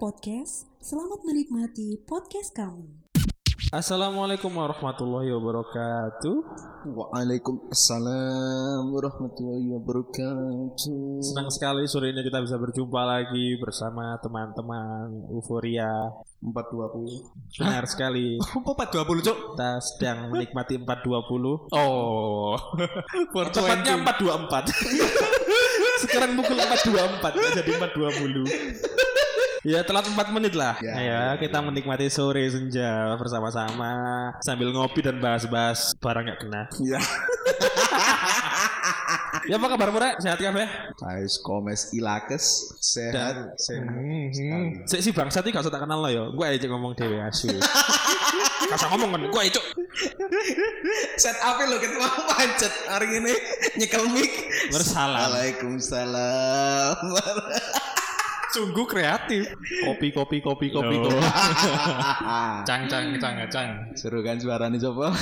Podcast. Selamat menikmati podcast kamu. Assalamualaikum warahmatullahi wabarakatuh. Waalaikumsalam warahmatullahi wabarakatuh. Senang sekali sore ini kita bisa berjumpa lagi bersama teman-teman Euforia 420. Benar sekali. Apa 420 cuk? Kita sedang menikmati 420. Oh. Tepatnya 424. Sekarang pukul 424 nggak jadi 420. Ya telat 4 menit lah. Ya. Ya, kita menikmati sore senja bersama-sama sambil ngopi dan bahas-bahas barang nggak kena. Ya. Ya apa kabar Murek? Sehat kan ya? Ais komes ilakes sehat sehat. sekali. Sik si bangsat iki gak usah tak kenal lo ya. Gue aja ngomong dhewe asu. Kasar ngomong kan, gue aja Set apa lo ketemu pancet hari ini nyekel mic. Waalaikumsalam. Sungguh kreatif. Kopi, kopi, kopi, kopi, Yo. kopi. Cang cang cang cang. Seru kan suaranya coba?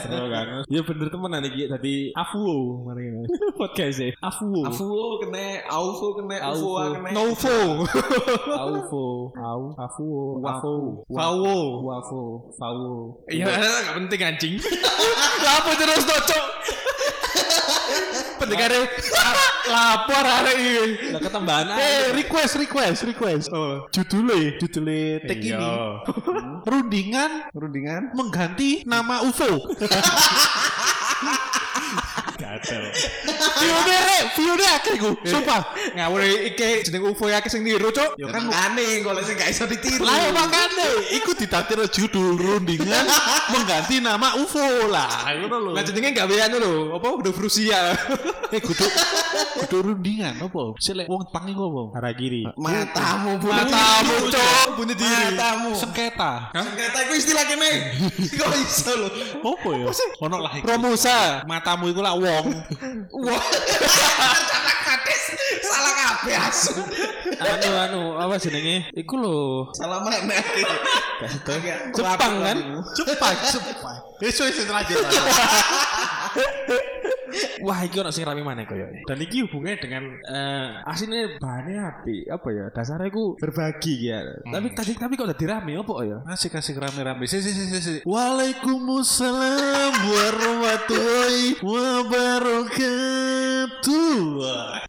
Seru kan? Ya bener temenan iki tadi Afuo mari ini. Podcast e. Afuo. Afu kena, Aufu kena, Ufu kena. Novo. Aufo. Au. Afuo. Wafo. Fawo. Wafo. Fawo. Iya, enggak penting anjing. Lapo terus cocok. Pendengarnya lapor hari ini. Lah ketambahan Eh, request, request, request. Oh. Judulnya, judulnya tag Iya. ini. Rundingan Rundingan. mengganti nama UFO. Gatel. Viewnya, rek, viewnya akeh ku. Sumpah. Ngawur iki jeneng UFO ya sing niru, Cuk. Ya kan aneh kalau sih gak bisa ditiru. Lah ya makane iku ditatir judul rundingan mengganti nama UFO lah. Ngono lho. Lah jenenge gawean lho, apa udah Rusia. eh kudu kudu rundingan apa? Sik lek wong Jepang iku apa? Haragiri. Matamu bunuh Matamu. Cuk, bunuh diri. Matamu. Sengketa. Sengketa itu istilah kene. Kok iso lho? Apa ya? Ono lah iku. Romusa, matamu iku lah wong. Wah. Anak kades salah kabeh asu. Anu anu apa jenenge? Iku lho. Salah mana? Jepang kan? Cepat, cepat. Isu isu terakhir. Wah, iki ono sing rame maneh koyo. Dan iki hubungannya dengan eh aslinya bahannya api, apa ya? Dasarnya iku berbagi ya. Tapi tadi tapi kok udah rame apa ya? Asik asik rame-rame. Si si si si. si. Waalaikumsalam warahmatullahi wabarakatuh.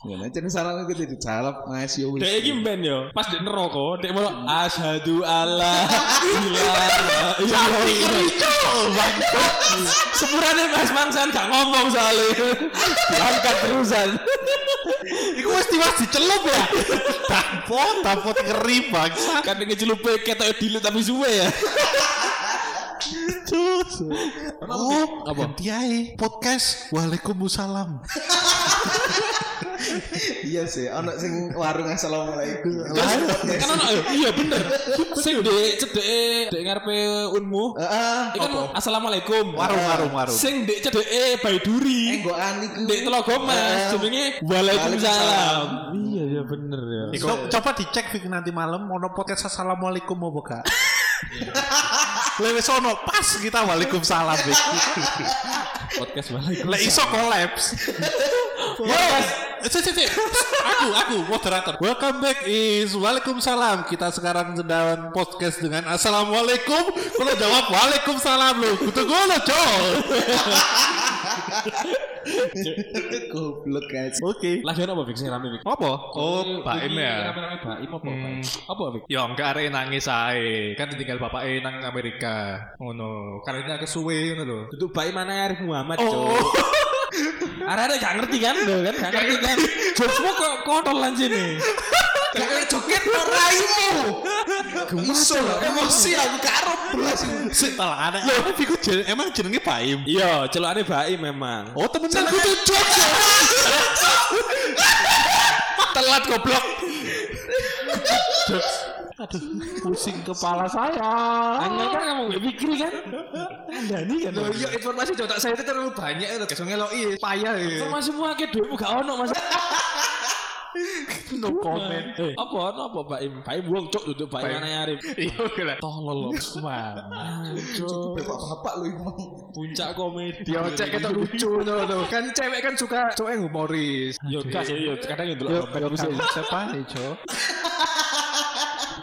Ngene jeneng salam iku tidak salam Mas yo wis. Dek iki ben yo, pas dek neraka, dek mau asyhadu alla ilaha illallah. Sepurane Mas Mangsan gak ngomong soalnya. Diangkat terusan. Iku mesti mas dicelup ya. Tampot, tampot ngeri bangsa. Kan dengan celupe ketok dilut tapi suwe ya. Oh, Apa? ganti ae. Podcast Waalaikumsalam. Iya sih, ono sing warung assalamualaikum. Kan ono yo, iya bener. Sing dek cedeke dek ngarepe unmu. Heeh. Kan assalamualaikum. Warung, warung, warung. Sing dek cedeke Baiduri. Enggokan iku. Dek Telaga Mas, jenenge Waalaikumsalam. Iya ya bener ya. Co- coba dicek nanti malam ono podcast assalamualaikum apa gak? Lewes ono pas kita waalaikumsalam. Podcast Waalaikumsalam. Lek iso kolaps. Yo, cek. Aku aku moderator. Welcome back is Waalaikumsalam. Kita sekarang sedang podcast dengan Assalamualaikum. Kalau jawab Waalaikumsalam lo. Kudu ngono, Col. Goblok guys. Oke. Lagi apa Fik rame Fik? Apa? Oh, Baim ya. Rame-rame Baim apa? Hmm. Apa Fik? Ya enggak arek nangis ae. Kan ditinggal bapake nang Amerika. Ngono. Karena kesuwe ngono lho. Duduk Baim mana Arif Muhammad, Oh. Arek-arek gak ngerti kan, Loh, kan? Gak ngerti kan. Jokesmu kok kontol anjir nih. Kakek joget raimu. Iso lho, emosi aku karo belas. Sik talah anak. Lho, jen- emang jenenge Baim. Iya, celokane Baim memang. Oh, temenan kudu ya. Telat goblok. Aduh, pusing kepala saya. Anda kan kamu gak pikir kan? Anda nih kan. Loh, iya informasi jotak saya itu terlalu banyak itu. Kesel ngeloki payah ya. Informasi semua ke duitmu gak ono mas. No comment. Eh, apa apa Baim? Baim wong cuk duduk Baim Baim. mana Arif. Iya, lah. Tolol loh, man. Cuk. Bapak-bapak lu. Puncak komedi. Dia cek itu lucu no, no. Kan cewek kan suka cowok yang humoris. Yo gak sih, yo kadang itu Yo, loh. yo, siapa nih, Cok?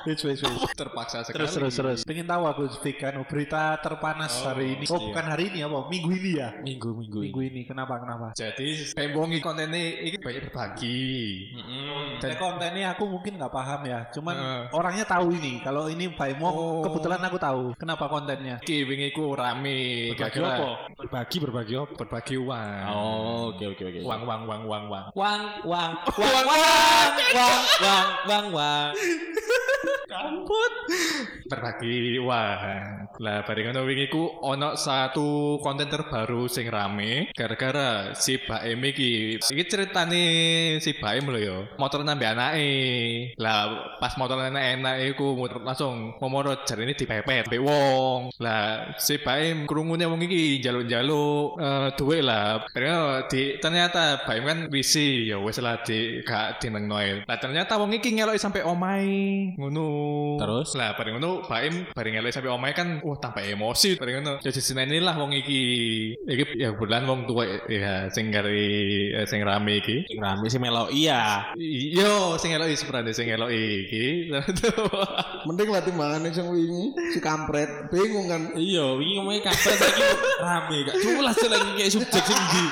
Wis wis wis. Terpaksa sekali. Terus terus terus. Pengen tahu aku Vegan berita terpanas hari ini. Oh, iya. bukan hari ini apa? Minggu ini ya. Minggu minggu. Minggu ini kenapa kenapa? Jadi pembongi konten ini banyak berbagi. Dan kontennya aku mungkin nggak paham ya. Cuman Heeh. orangnya tahu ini. Kalau ini Pak Emo, Oh. kebetulan aku tahu. Kenapa kontennya? Iki wingi ku rame Berbagi apa? Berbagi berbagi apa? Berbagi uang. Oh, oke oke oke. Uang uang uang uang uang. Wang wang wang wang wang wang wang wang. Kamput. Berbagi uang. Lah bareng ngono wingi ku ono satu konten terbaru sing rame gara-gara si Baim iki. Iki ceritane si Baim lho yo. Motor nambe anake. Lah pas motor anak enak iku langsung momoro jarine dipepet mbek wong. Lah si Baim krungune wong iki njaluk-njaluk eh duit lah. Bareng di ternyata Baim kan wisi ya wis lah di gak dinengno. Lah ternyata wong iki ngeloki sampai omai ngono. Terus? lah bareng ngono Baim bareng ngeloki sampai omai kan wah tambah emosi bareng ngono. Jadi seneni lah wong iki. Iki ya bulan wong tua ya sing gari eh, sing rame iki. Sing rame sih melo iya. Yo sing ngeloki sebenarnya sing ngeloki iki. Mending lah timbangan sing wingi si kampret. Bingung kan. Iya, wingi ngomongnya kabar saiki rame gak jelas sih lagi kayak subjek sing di.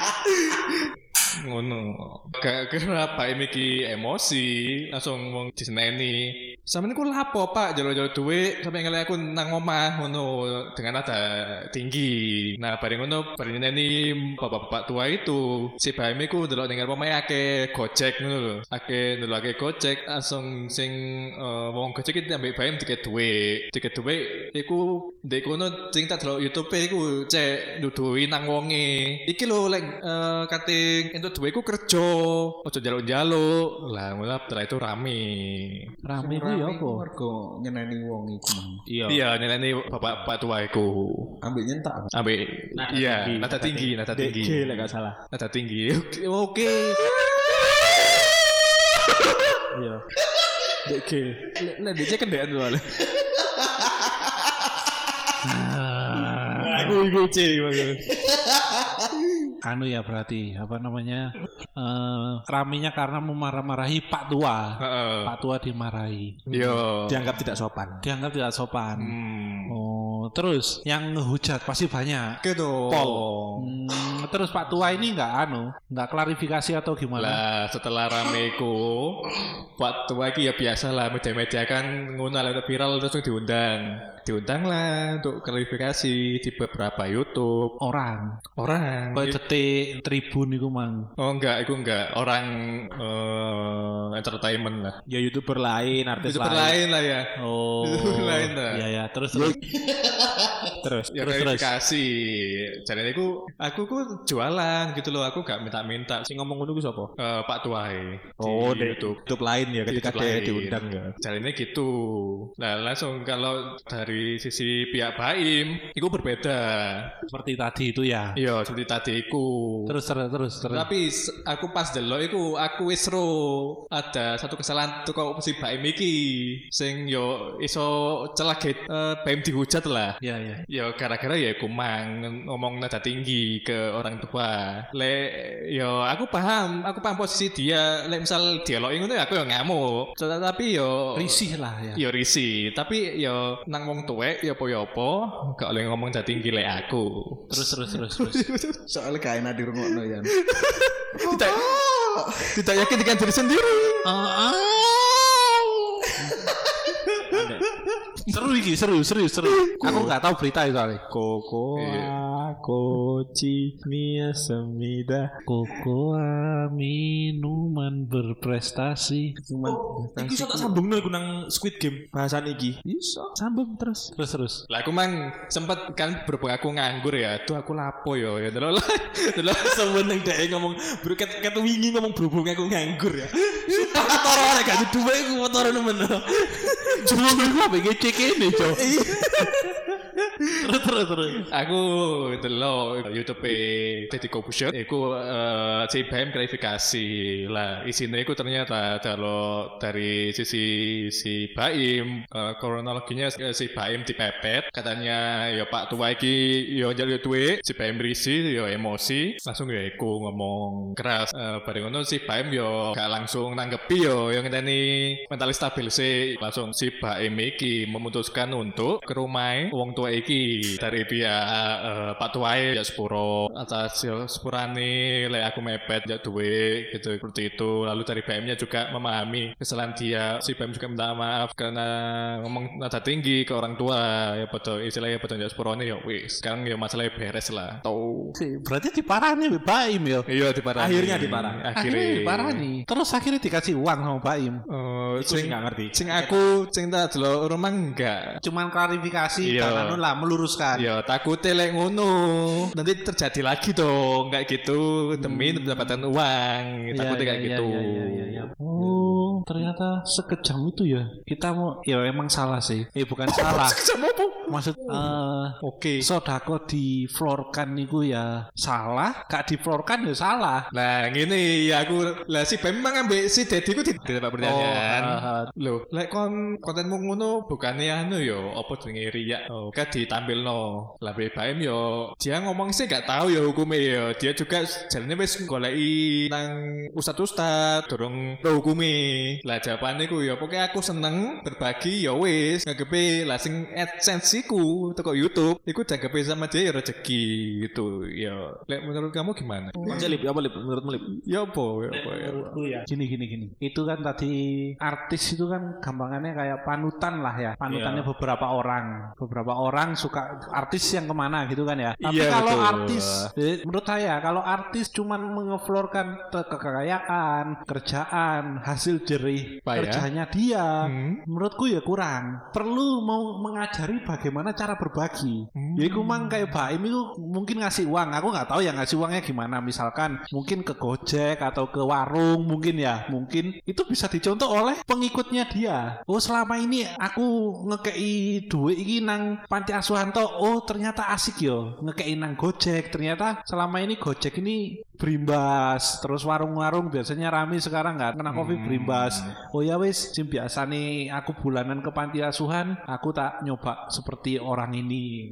ngono gak kenapa iki emosi langsung wong diseneni sampeyan ku lapo pak? Jalo-jalo duit sampai ngeliat aku nang omah ngono dengan nada tinggi. Nah bareng ngono bareng neni bapak-bapak tua itu si Baim iku delok ning pemain ake gojek ngono lho. Ake delok ake gojek langsung sing eh, wong gojek iki ambek Baim tiket duit. Tiket duit iku ndek kono sing tak delok YouTube iku cek nduduhi nang wonge. Iki lho lek eh, kating entuk duit iku kerja ojo jaluk-jaluk lah ngono setelah itu rame. Rame itu ya apa? Mergo nyeneni wong iku mang. Iya. iya nilai bapak-bapak tua iku Ambek nyentak. ambek iya nada nada tinggi nada tinggi DG lah gak salah. nada tinggi oke Iya. DG. Lah DG kendean soalnya. Aku iku C Anu ya berarti apa namanya? Eh ramenya karena memarah-marahi Pak Tua. Heeh. Pak Tua dimarahi. yo Dianggap tidak sopan. Dianggap tidak sopan. hmm. Oh, terus yang ngehujat pasti banyak. gitu Hmm, terus Pak Tua ini nggak anu, nggak klarifikasi atau gimana? Lah setelah rame ku waktu lagi ya biasa lah media-media kan ngundang atau viral terus diundang diundang lah untuk klarifikasi di beberapa YouTube Orang, orang kayak detik tribun itu mang. oh enggak itu enggak orang eh, entertainment lah Ya youtuber lain, artis YouTuber lain. lain lah ya Oh, Lain lah. Iya ya, terus terus. Terus. ya Terus, klarifikasi jadi aku aku ku jualan gitu loh aku gak minta-minta Sing ngomong ngono ku sapa? Eh, Pak Tuai Oh, di YouTube YouTube lain ya ketika YouTube dia lain. diundang ya. Caranya gitu. Nah langsung kalau dari sisi pihak Baim, itu berbeda. Seperti tadi itu ya. Iya seperti tadi iku. Terus terus terus terus. Tapi s- aku pas delok iku aku wis ro ada satu kesalahan tuh kok si Baim iki sing yo iso celaget eh, Baim dihujat lah. Ya ya. Ya gara-gara ya aku mang ngomong nada tinggi ke orang tua. Le yo aku paham, aku paham posisi dia. Le misal dialog ngono ya aku yo ngamuk. Tapi yo Risih lah ya. Yo risi, tapi yo nang wong tuwek yo apa-apa, gak oleh ngomong dadi gile aku. Terus terus terus terus. Soalnya gak enak dirungokno ya. Tidak, tidak yakin dengan diri sendiri. Seru iki, seru seru seru. Aku nggak tahu berita itu soalnya. Koko Iya. koci mia semida. Kokoa minuman berprestasi. Cuman Iki iso tak sambung iku nang Squid Game bahasan iki. Iso sambung terus. Terus terus. Lah aku mang sempet kan berhubung aku nganggur ya. Tuh aku lapo yo ya delok delok Semeneng dek ngomong bro ket ket wingi ngomong berhubung aku nganggur ya. Aku toro arek gak duwe iku motor nemen. Cuma gue apa ngecek ini cok. terus terus terus. Aku delok YouTube Deddy Kobusher. Iku eh, si BM klarifikasi lah isinya iku ternyata kalau dari sisi si Baim eh, kronologinya si Baim dipepet. Katanya ya Pak tua iki yo njaluk duit si Baim risi yo emosi. Langsung ya iku ngomong keras. Eh, bareng ngono si Baim yo gak langsung nanggepi yo yang ngenteni mentalis stabil sih. Langsung si Baim iki memutuskan untuk ke rumah wong tua iki dari pihak eh, Pak Tuai ya sepuro atas ya sepurane lek aku mepet ya duwe gitu seperti itu lalu dari BM-nya juga memahami kesalahan dia si BM juga minta maaf karena ngomong nada tinggi ke orang tua ya betul istilahnya betul ya sepurone ya wis sekarang ya masalahnya beres lah tau Si, berarti diparani Mbak Baim yo. iya diparani Akhirnya diparani. Akhirnya akhirnya diparani. Terus akhirnya dikasih uang sama Baim. Eh, Iku sih nggak ngerti. sing aku sing tak delok rumah enggak Cuman klarifikasi Iya. anu lah meluruskan. Ya takutnya lek ngono Nanti terjadi lagi dong Kayak gitu Demi mendapatkan uang Iya, Takutnya iya, kayak iya, gitu iya, iya, iya, iya. Oh, ternyata sekejam itu ya. Kita mau ya emang salah sih. Eh bukan salah. Sama apa? Maksud eh Oke sodako di floorkan niku ya salah, gak di floorkan ya salah. Nah gini ya aku Lah si memang ambil si Dedi ku di tempat pertanyaan Oh, ah, ah. Loh Lek kon kontenmu ngono Bukannya anu yo Apa jenenge riak Oh kan ditampil no Lah Bem yo Dia ngomong sih gak tahu ya hukumnya yo Dia juga jalannya wis goleki Nang ustad-ustad Dorong ke hukumnya Lah jawabannya ku yo Pokoknya aku seneng Berbagi ya wis Ngagepe Lah sing adsense iku Toko Youtube Iku jagape sama dia ya rezeki gitu Ya Lek menurut kamu gimana? Aja lip, apa lip? Menurutmu lip? Ya apa? Ya apa? Ya apa? ya. Gini gini gini. Itu kan tadi artis itu kan gampangannya kayak panutan lah ya. Panutannya Iya. beberapa orang. Beberapa orang suka artis yang ke mana gitu kan ya. Tapi Iya, kalau betul. artis menurut saya kalau artis cuman mengeflorkan kekayaan, kerjaan, hasil jerih Pak ya? kerjanya dia, Hmm. menurutku ya kurang. Perlu mau mengajari bagaimana cara berbagi. Hmm. Ya iku mang kayak Baim itu mungkin ngasih uang. Aku nggak tahu ya ngasih uangnya gimana. Misalkan mungkin ke Gojek atau ke warung mungkin ya. Mungkin itu bisa dicontoh oleh pengikutnya dia. Oh selama ini aku ngekei duit iki nang panti asuhan toh. Oh ternyata asik yo ngekei nang Gojek. Ternyata selama ini Gojek ini berimbas. Terus warung-warung biasanya rame sekarang nggak kena covid berimbas. Oh ya wis, sing biasa nih aku bulanan ke panti asuhan, aku tak nyoba seperti orang ini.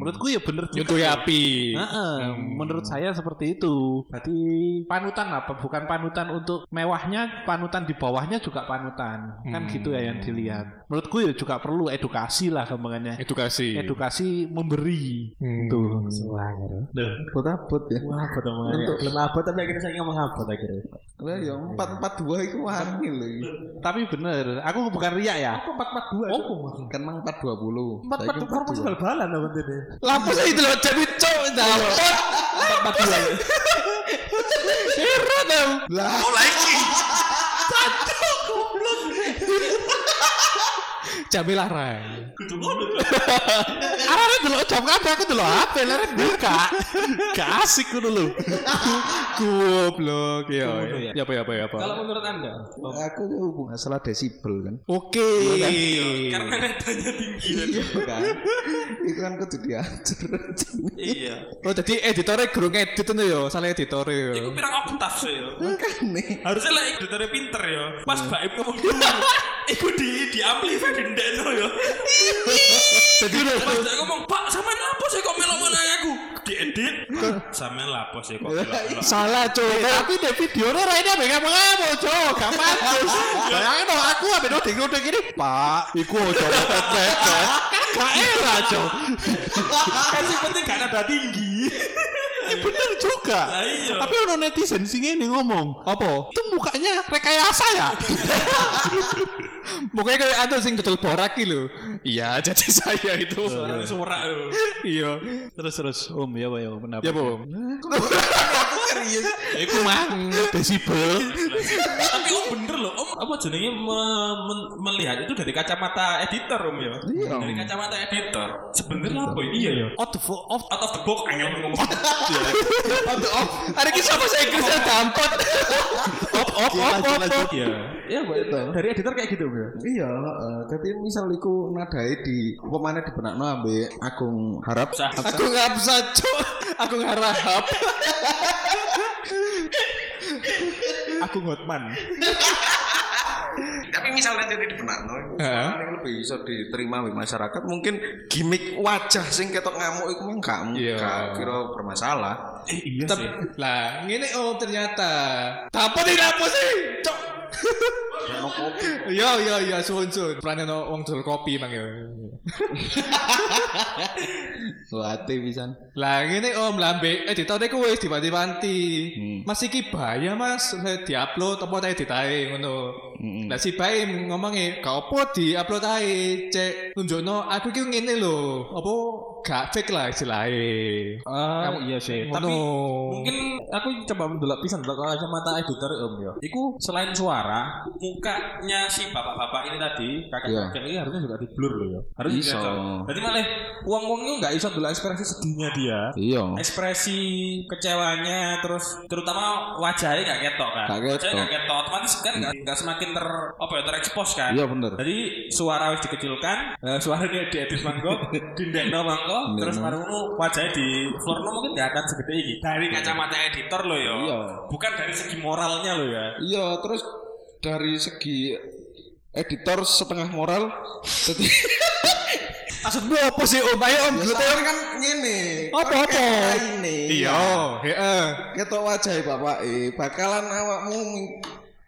Menurutku ya bener juga. Nyuntui api. Heeh, menurut saya seperti itu. Berarti panutan apa? Bukan panutan untuk mewahnya, panutan di bawahnya juga panutan. Kan Hmm. gitu ya yang dilihat. Menurutku ya juga perlu edukasi lah gampangannya. Edukasi. Edukasi memberi. Hmm. Tuh. Abot abot ya. Wah, namanya? Belum apa tapi akhirnya saya ngomong apa akhirnya. Lah ya empat empat dua itu wangi loh. Tapi bener, aku bukan riak ya. Apa 442? Oh, Kan mang empat dua puluh. 442 formasi bal-balan apa ini? Lampu saya itu loh jadi cok dapat. 442. Heran dong. Lah Jamil larang. Arane delok jam kabeh aku delok HP leren buka. Gak asik ngono lho. Goblok ya. Ya apa ya apa ya apa. Kalau menurut Anda? aku masalah desibel kan. Oke. Karena nadanya tinggi. Iya kan. Itu kan kudu diatur. Iya. Oh jadi editornya guru ngedit itu ya, salah editornya ya. Iku pirang oktav sih ya. Makane. Harusnya lah editornya pinter ya. Pas baik ngomong dulu. Iku di di amplify di ndeno ya. Jadi udah Pas dia ngomong, "Pak, sampean lapo sih kok melo aku?" Diedit. Sampean lapo sih kok salah cok. Tapi di video ora ini apa kamu kamu cok, gak pantas. Bayangin dong aku apa dong tinggal udah gini, Pak, iku ojo mepet mepet. Kan gak enak cok. Kan sih penting gak nada tinggi. Ini bener juga. Iya. Tapi ono netizen sing ini ngomong, Apa? itu mukanya rekayasa ya. Pokoknya kayak ada sing betul borak iki lho. Iya, jadi saya itu. Suara yo. Iya. terus terus, Om ya ya pendapat. Ya, Bu. Aku serius. Iku mang desibel. Tapi om bener loh, om apa jenenge melihat itu dari kacamata editor om ya. Dari kacamata editor. Sebenarnya apa ini? Iya ya. Out of of Out of the box angel ngomong. Ada kisah bahasa Inggris yang dampot. op op op op. Iya. Iya, Bu. Dari editor kayak gitu, Bro. Iya. Dadi misal iku nadai di apa mana dibenakno ambek Agung Harap. Nggak bisa cok. Aku ngarahap. Aku Hotman. Tapi misalnya jadi dibenakno, Heeh. ini lebih bisa diterima oleh masyarakat. Mungkin gimmick wajah sing ketok ngamuk itu mah gak Iya. gak kira bermasalah. Eh, iya Tep- sih. Lah, ngene om ternyata. Apa tidak apa sih? Cok. Yo yo yo sun sun. Peran ono wong jual kopi mang ya. Wate pisan. Lah ngene om lambe editor iku wis dibanti-banti. Hmm. Mas iki bahaya Mas, diupload apa ta editae ngono. Mm-mm. Lah si Baim ngomongnya, gak apa di-upload ae, cek nunjukno aku iki ngene lho. Apa gak fake lah istilahnya. Ah, Kamu- iya sih. Tapi mungkin aku coba mendelok pisan delok kacamata editor Om ya. Iku selain suara, mukanya si bapak-bapak ini tadi, kakek-kakek ini harusnya juga di blur loh ya. Harusnya Iso. Jadi malah uang-uang itu nggak iso delok ekspresi sedihnya dia. Iya. Ekspresi kecewanya terus terutama wajahnya nggak ketok kan. Nggak ketok. Wajahnya nggak ketok, otomatis kan nggak nggak semakin ter apa ya terekspos kan. Iya bener. Jadi suara wis dikecilkan, eh, suaranya diedit mangko, dindekno mangko, terus baru ngono wajahnya di floor mungkin nggak akan segede ini. Dari kacamata editor lo ya. Iya. Bukan dari segi moralnya lo ya. Iya, terus dari segi editor setengah moral jadi Maksudmu apa sih om? Ayo om, ya saya kan ngene Apa, Pakai apa? ini Iya, heeh. ketok wajah bapak eh bakalan awakmu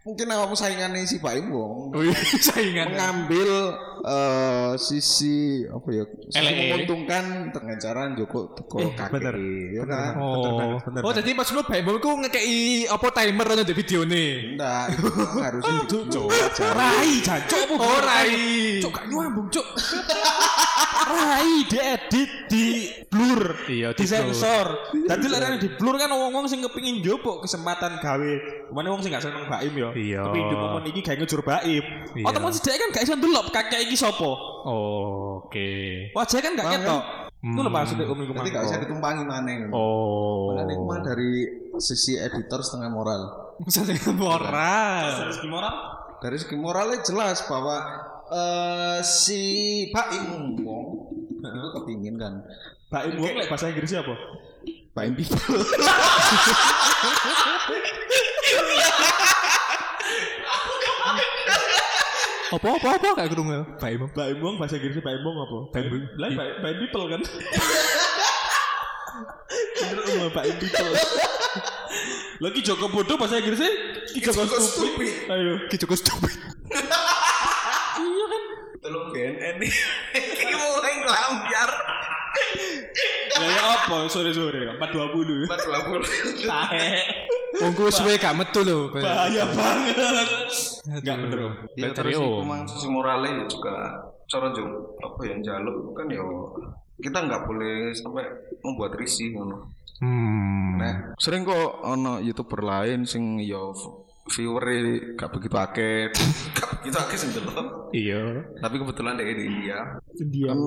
mungkin awakmu saingannya si Baim wong Wih, saingan. mengambil eh, sisi apa ya sisi menguntungkan dengan cara Joko teko kaki bener. ya kan Oh, oh jadi maksudmu Baim ku ngekei apa timer ono di video nih? enggak itu harusnya Cuk, Rai, jancuk apa? Oh, Rai. Cuk, gak nyambung, cuk. Rai diedit di blur. Iya, di di sensor. Dadi lek di blur kan wong-wong sing kepengin njupuk kesempatan gawe. Mana wong sing gak seneng Baim ya. Iya. Kepengin njupuk momen iki gawe ngejur Baim. Iya. Otomatis dia kan gak iso ndelok kakek iki sapa. Oh, oke. Wajahnya kan gak Bang, ketok. Itu lho maksudnya Om iku Jadi gak usah ditumpangi maneh Oh. Ini mah dari sisi editor setengah moral. Misalnya moral. Dari segi moral. Dari segi moralnya jelas bahwa eh si Baim wong itu kepingin kan Baim wong lek bahasa Inggrisnya apa? Baim people. Apa apa apa kayak kerungu Baim. Baim wong bahasa Inggrisnya Baim wong apa? Baim lah Baim people kan. Bener Om Baim people. Lagi Joko bodoh bahasa Inggrisnya Ki Joko stupid. Ayo. Ki cukup stupid. Tolong BNN nih. Ini mulai ngelambiar. Ya ya apa sore-sore 420. 420. Tahe. Wong ku suwe gak metu lho. Bahaya banget. Enggak bener. Iya Bateri terus om. itu memang sisi moralnya juga cara jong apa yang jaluk kan ya kita nggak boleh sampai membuat risih ngono. Hmm. Nah, sering kok ono youtuber lain sing yo viewer gak begitu akeh, gak begitu akeh sing delok. Iya. Tapi kebetulan dia di India, India. kan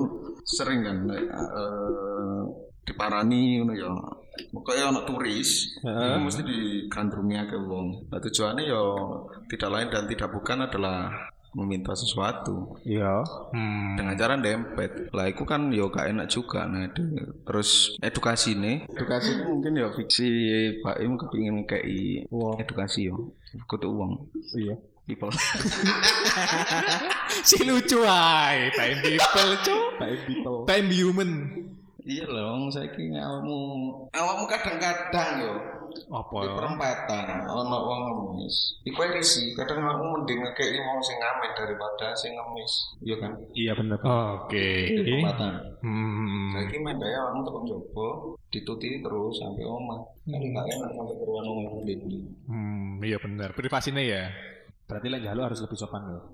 sering kan eh, diparani ngono ya. Pokoknya ono turis, itu mesti digandrungi ke wong. Nah, tujuannya ya tidak lain dan tidak bukan adalah meminta sesuatu Iya. Hmm. dengan cara dempet lah itu kan yo gak enak juga nah de- terus edukasi nih edukasi itu mungkin ya fiksi Pak Im kepingin kayak edukasi yo kudu uang Iya. people Si lucu ae, Baim people, cuk. Baim people. Baim human. Iya loh saya kira awakmu awakmu kadang-kadang yo Apa di ya? perempatan ono wong ngemis iku sih kadang aku mending ngekei wong sing ngamen daripada sing ngemis iya kan Iya bener. Oke. di perempatan Hmm. Kira main daya awakmu tetep njobo dituti terus sampai omah kan gak enak sampai keruan omah dindi Hmm, iya benar. Privasinya ya. Berarti lek njaluk harus lebih sopan loh.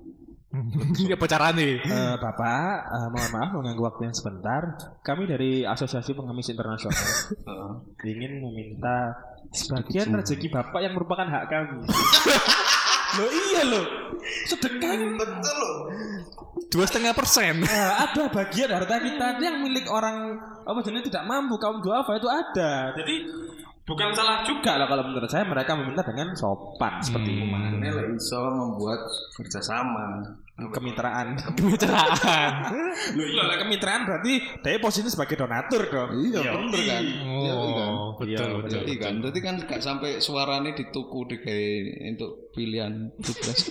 Iya apa carane? Eh, Bapak, eh, mohon maaf mengganggu waktu yang sebentar. Kami dari Asosiasi Pengemis Internasional Heeh. ingin meminta sebagian rezeki Bapak yang merupakan hak kami. Loh iya loh. Sedekah kan betul loh Dua setengah persen. Eh, ada bagian harta kita yang milik orang apa jenis tidak mampu kaum duafa itu ada. Jadi bukan salah juga lah kalau menurut saya mereka meminta dengan sopan seperti itu. Ini lah iso membuat kerjasama. Kemitraan, kemitraan. Lu iya lah kemitraan berarti dia posisi sebagai donatur dong. Iya, bener kan? Iya kan? Oh, betul betul. Iya kan, berarti kan gak sampai suaranya dituku di kayak untuk pilihan tugas.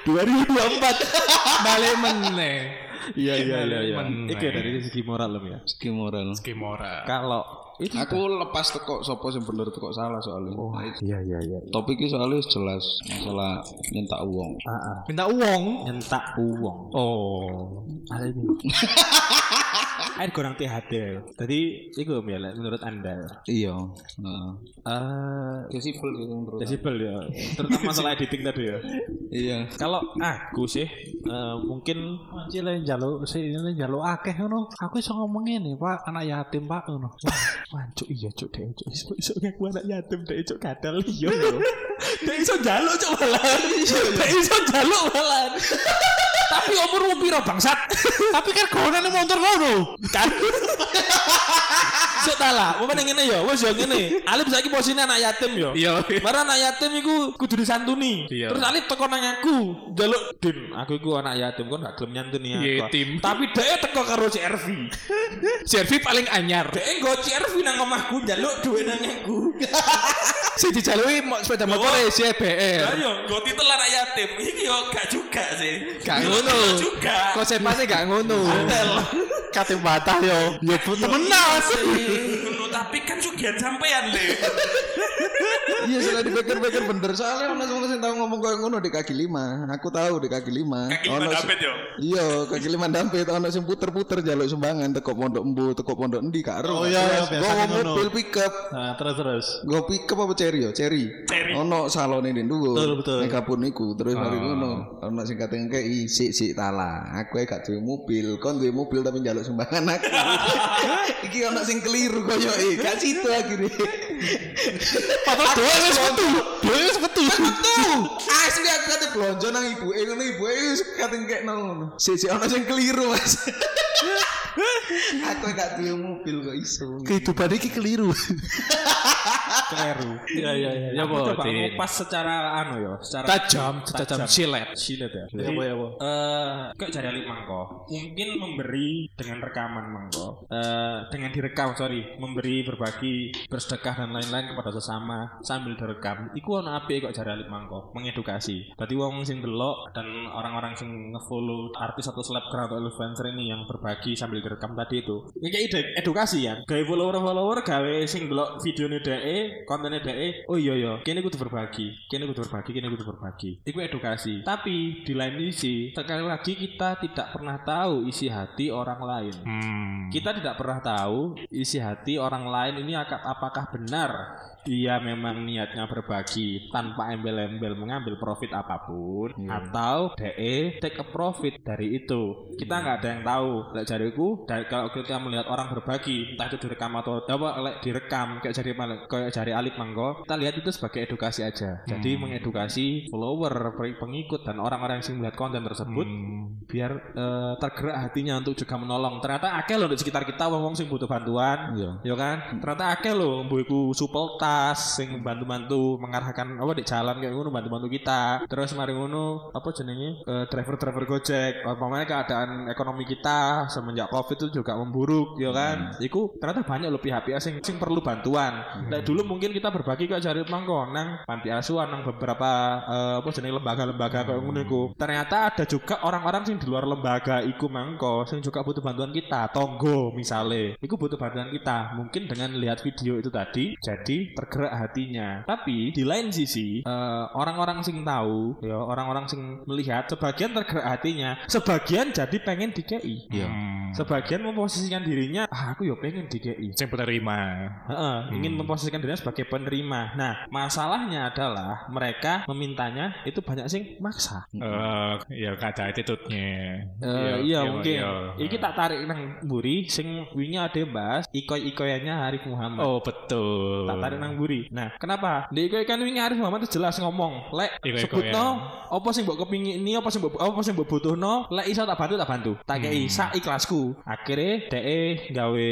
2024 Balik meneh. Iya iya iya iya Meneh. Itu ya dari segi moral lo ya. Segi moral. Meski moral. Kalau itu Aku lepas teko sopo sing bener teko salah soalnya. Nah, itu. iya iya iya. Topiknya soalnya jelas masalah nyentak uang. Minta uang. Nyentak uang. Oh. Ada ini. Air kurang THD. Jadi itu ya menurut anda. Iya. Heeh. Eh, Desibel itu menurut. desibel ya. Terutama masalah editing tadi ya. Iya. Kalau aku sih eh, mungkin Anjir lah jalo sih ini jalo akeh ngono. Aku iso ngomong ngene, Pak, anak yatim, Pak ngono. Wah, cuk iya cuk dek cuk iso iso ngaku anak yatim dek cuk kadal iya. Dek iso njaluk cuk malan. Dek iso njaluk malan. Tapi umurmu piro bangsat? Tapi kan gonane motor ngono. kan. Sik ta lah, mau ngene ya, wis ya ngene. Alip saiki posisinya anak yatim ya. Iya. Mara anak yatim iku kudu disantuni. Iya. Terus Alip teko nang aku, njaluk Din, aku iku anak yatim kon gak gelem nyantuni aku. Yatim. Tapi dhek teko karo CRV. Servi paling anyar. Dhek nggo CRV nang omahku njaluk duwe nang aku. Si dijalui mo- sepeda motor e si EBR. Ayo, nggo titel anak yatim. Iki yo gak juga sih. Gak Yo ngono. juga. Konsepnya gak ngono. Kate batah yo. Yo temenan. Ngono tapi kan sugihan sampean le. Iya setelah dipikir-pikir bener soalnya ono sing sing tau ngomong kayak ngono di kaki lima. Aku tahu di kaki lima. Kaki Ono lima dampet yo. Iya, kaki lima dampet ono sing puter-puter jaluk sumbangan teko pondok embu, teko pondok endi karo. Oh, iya, iya, Gue biasanya ngono. mobil pickup. Nah, terus terus. Gue pickup apa cherry yo? Cherry. Cherry. Ono salon ini dulu. Betul, betul. Nek kapun iku terus mari ngono. Ono sing kate ngekei sik sik tala. Aku gak duwe mobil. Kon duwe mobil tapi njaluk sumbangan aku. Iki ono sing keliru koyo e. Gak situ akhirnya. Padahal doa wis metu. Doa wis metu. Tuh, asli aku kate blonjo nang ibuke ngono ibuke wis kate ngekno ngono. Sik ono sing keliru, Mas. aku gak duwe mobil kok iso. Kehidupan iki keliru. Kleru. Iya iya iya. Ya apa? coba ngupas secara anu ya, secara Tajam, tajam silet. Silet ya. Ya apa ya apa? Eh, kayak jari Alip Mangko mungkin memberi dengan rekaman Mangko eh dengan direkam sorry memberi berbagi bersedekah dan lain-lain kepada sesama sambil direkam iku ono apik kok jari Alip Mangko mengedukasi berarti wong sing delok dan orang-orang sing ngefollow artis atau selebgram atau influencer ini yang berbagi sambil direkam tadi itu ini kayak ide- edukasi ya gawe follower-follower gawe sing delok videonya DE kontennya DE oh iya iya kini kudu berbagi kini kudu berbagi kini kudu berbagi. Itu edukasi. Tapi di lain sisi sekali lagi kita tidak pernah tahu isi hati orang lain. Hmm. kita tidak pernah tahu isi hati orang lain ini apakah benar dia memang niatnya berbagi tanpa embel-embel mengambil profit apa pun atau DE take a profit dari itu kita nggak ada yang tahu lek jariku dari kalau kita melihat orang berbagi entah itu direkam atau apa lek direkam kayak jari kayak jari Alip Mangko kita lihat itu sebagai edukasi aja jadi mengedukasi follower pengikut dan orang-orang yang melihat konten tersebut biar eh, tergerak hatinya untuk juga menolong. Ternyata akeh loh di sekitar kita wong-wong sing butuh bantuan. Iya. Ya kan? Ternyata akeh loh mbuiku supel tas sing bantu-bantu mengarahkan apa di jalan kayak ngono bantu-bantu kita. Terus mari ngono apa jenenge eh, driver-driver Gojek. Umpamanya keadaan ekonomi kita semenjak Covid itu juga memburuk, ya kan? Iku ternyata banyak loh pihak-pihak sing sing perlu bantuan. Nah, dulu mungkin kita berbagi ke cari mangko nang panti asuhan nang beberapa eh, apa jenenge lembaga-lembaga kayak ngono iku. Ternyata ada juga orang-orang sing di luar lembaga iku mangko sing juga butuh bantuan kita. Tonggo misale, iku butuh bantuan kita. Mungkin dengan lihat video itu tadi jadi tergerak hatinya. Tapi di lain sisi eh, orang-orang sing tahu ya orang-orang sing melihat sebagian tergerak hatinya, sebagian jadi pengen DKI. Iya. Sebagian memposisikan dirinya, ah aku ya pengen DKI. Sing penerima. Heeh, ingin memposisikan dirinya sebagai penerima. Nah, masalahnya adalah mereka memintanya itu banyak sing maksa. Eh, ya ada attitude-nya. Eh, iya mungkin. Iki tak tarik nang mburi sing wingi ada bahas ikoi-ikoyannya Arif Muhammad. Oh betul. tak tarik nang buri. Nah, kenapa? Di iku kan wingi Arif Muhammad jelas ngomong, lek sebutno apa sing mbok kepingin ini apa sing mbok apa sing mbok butuhno, lek iso tak bantu tak bantu. Tak kei sak ikhlasku. Akhirnya DE gawe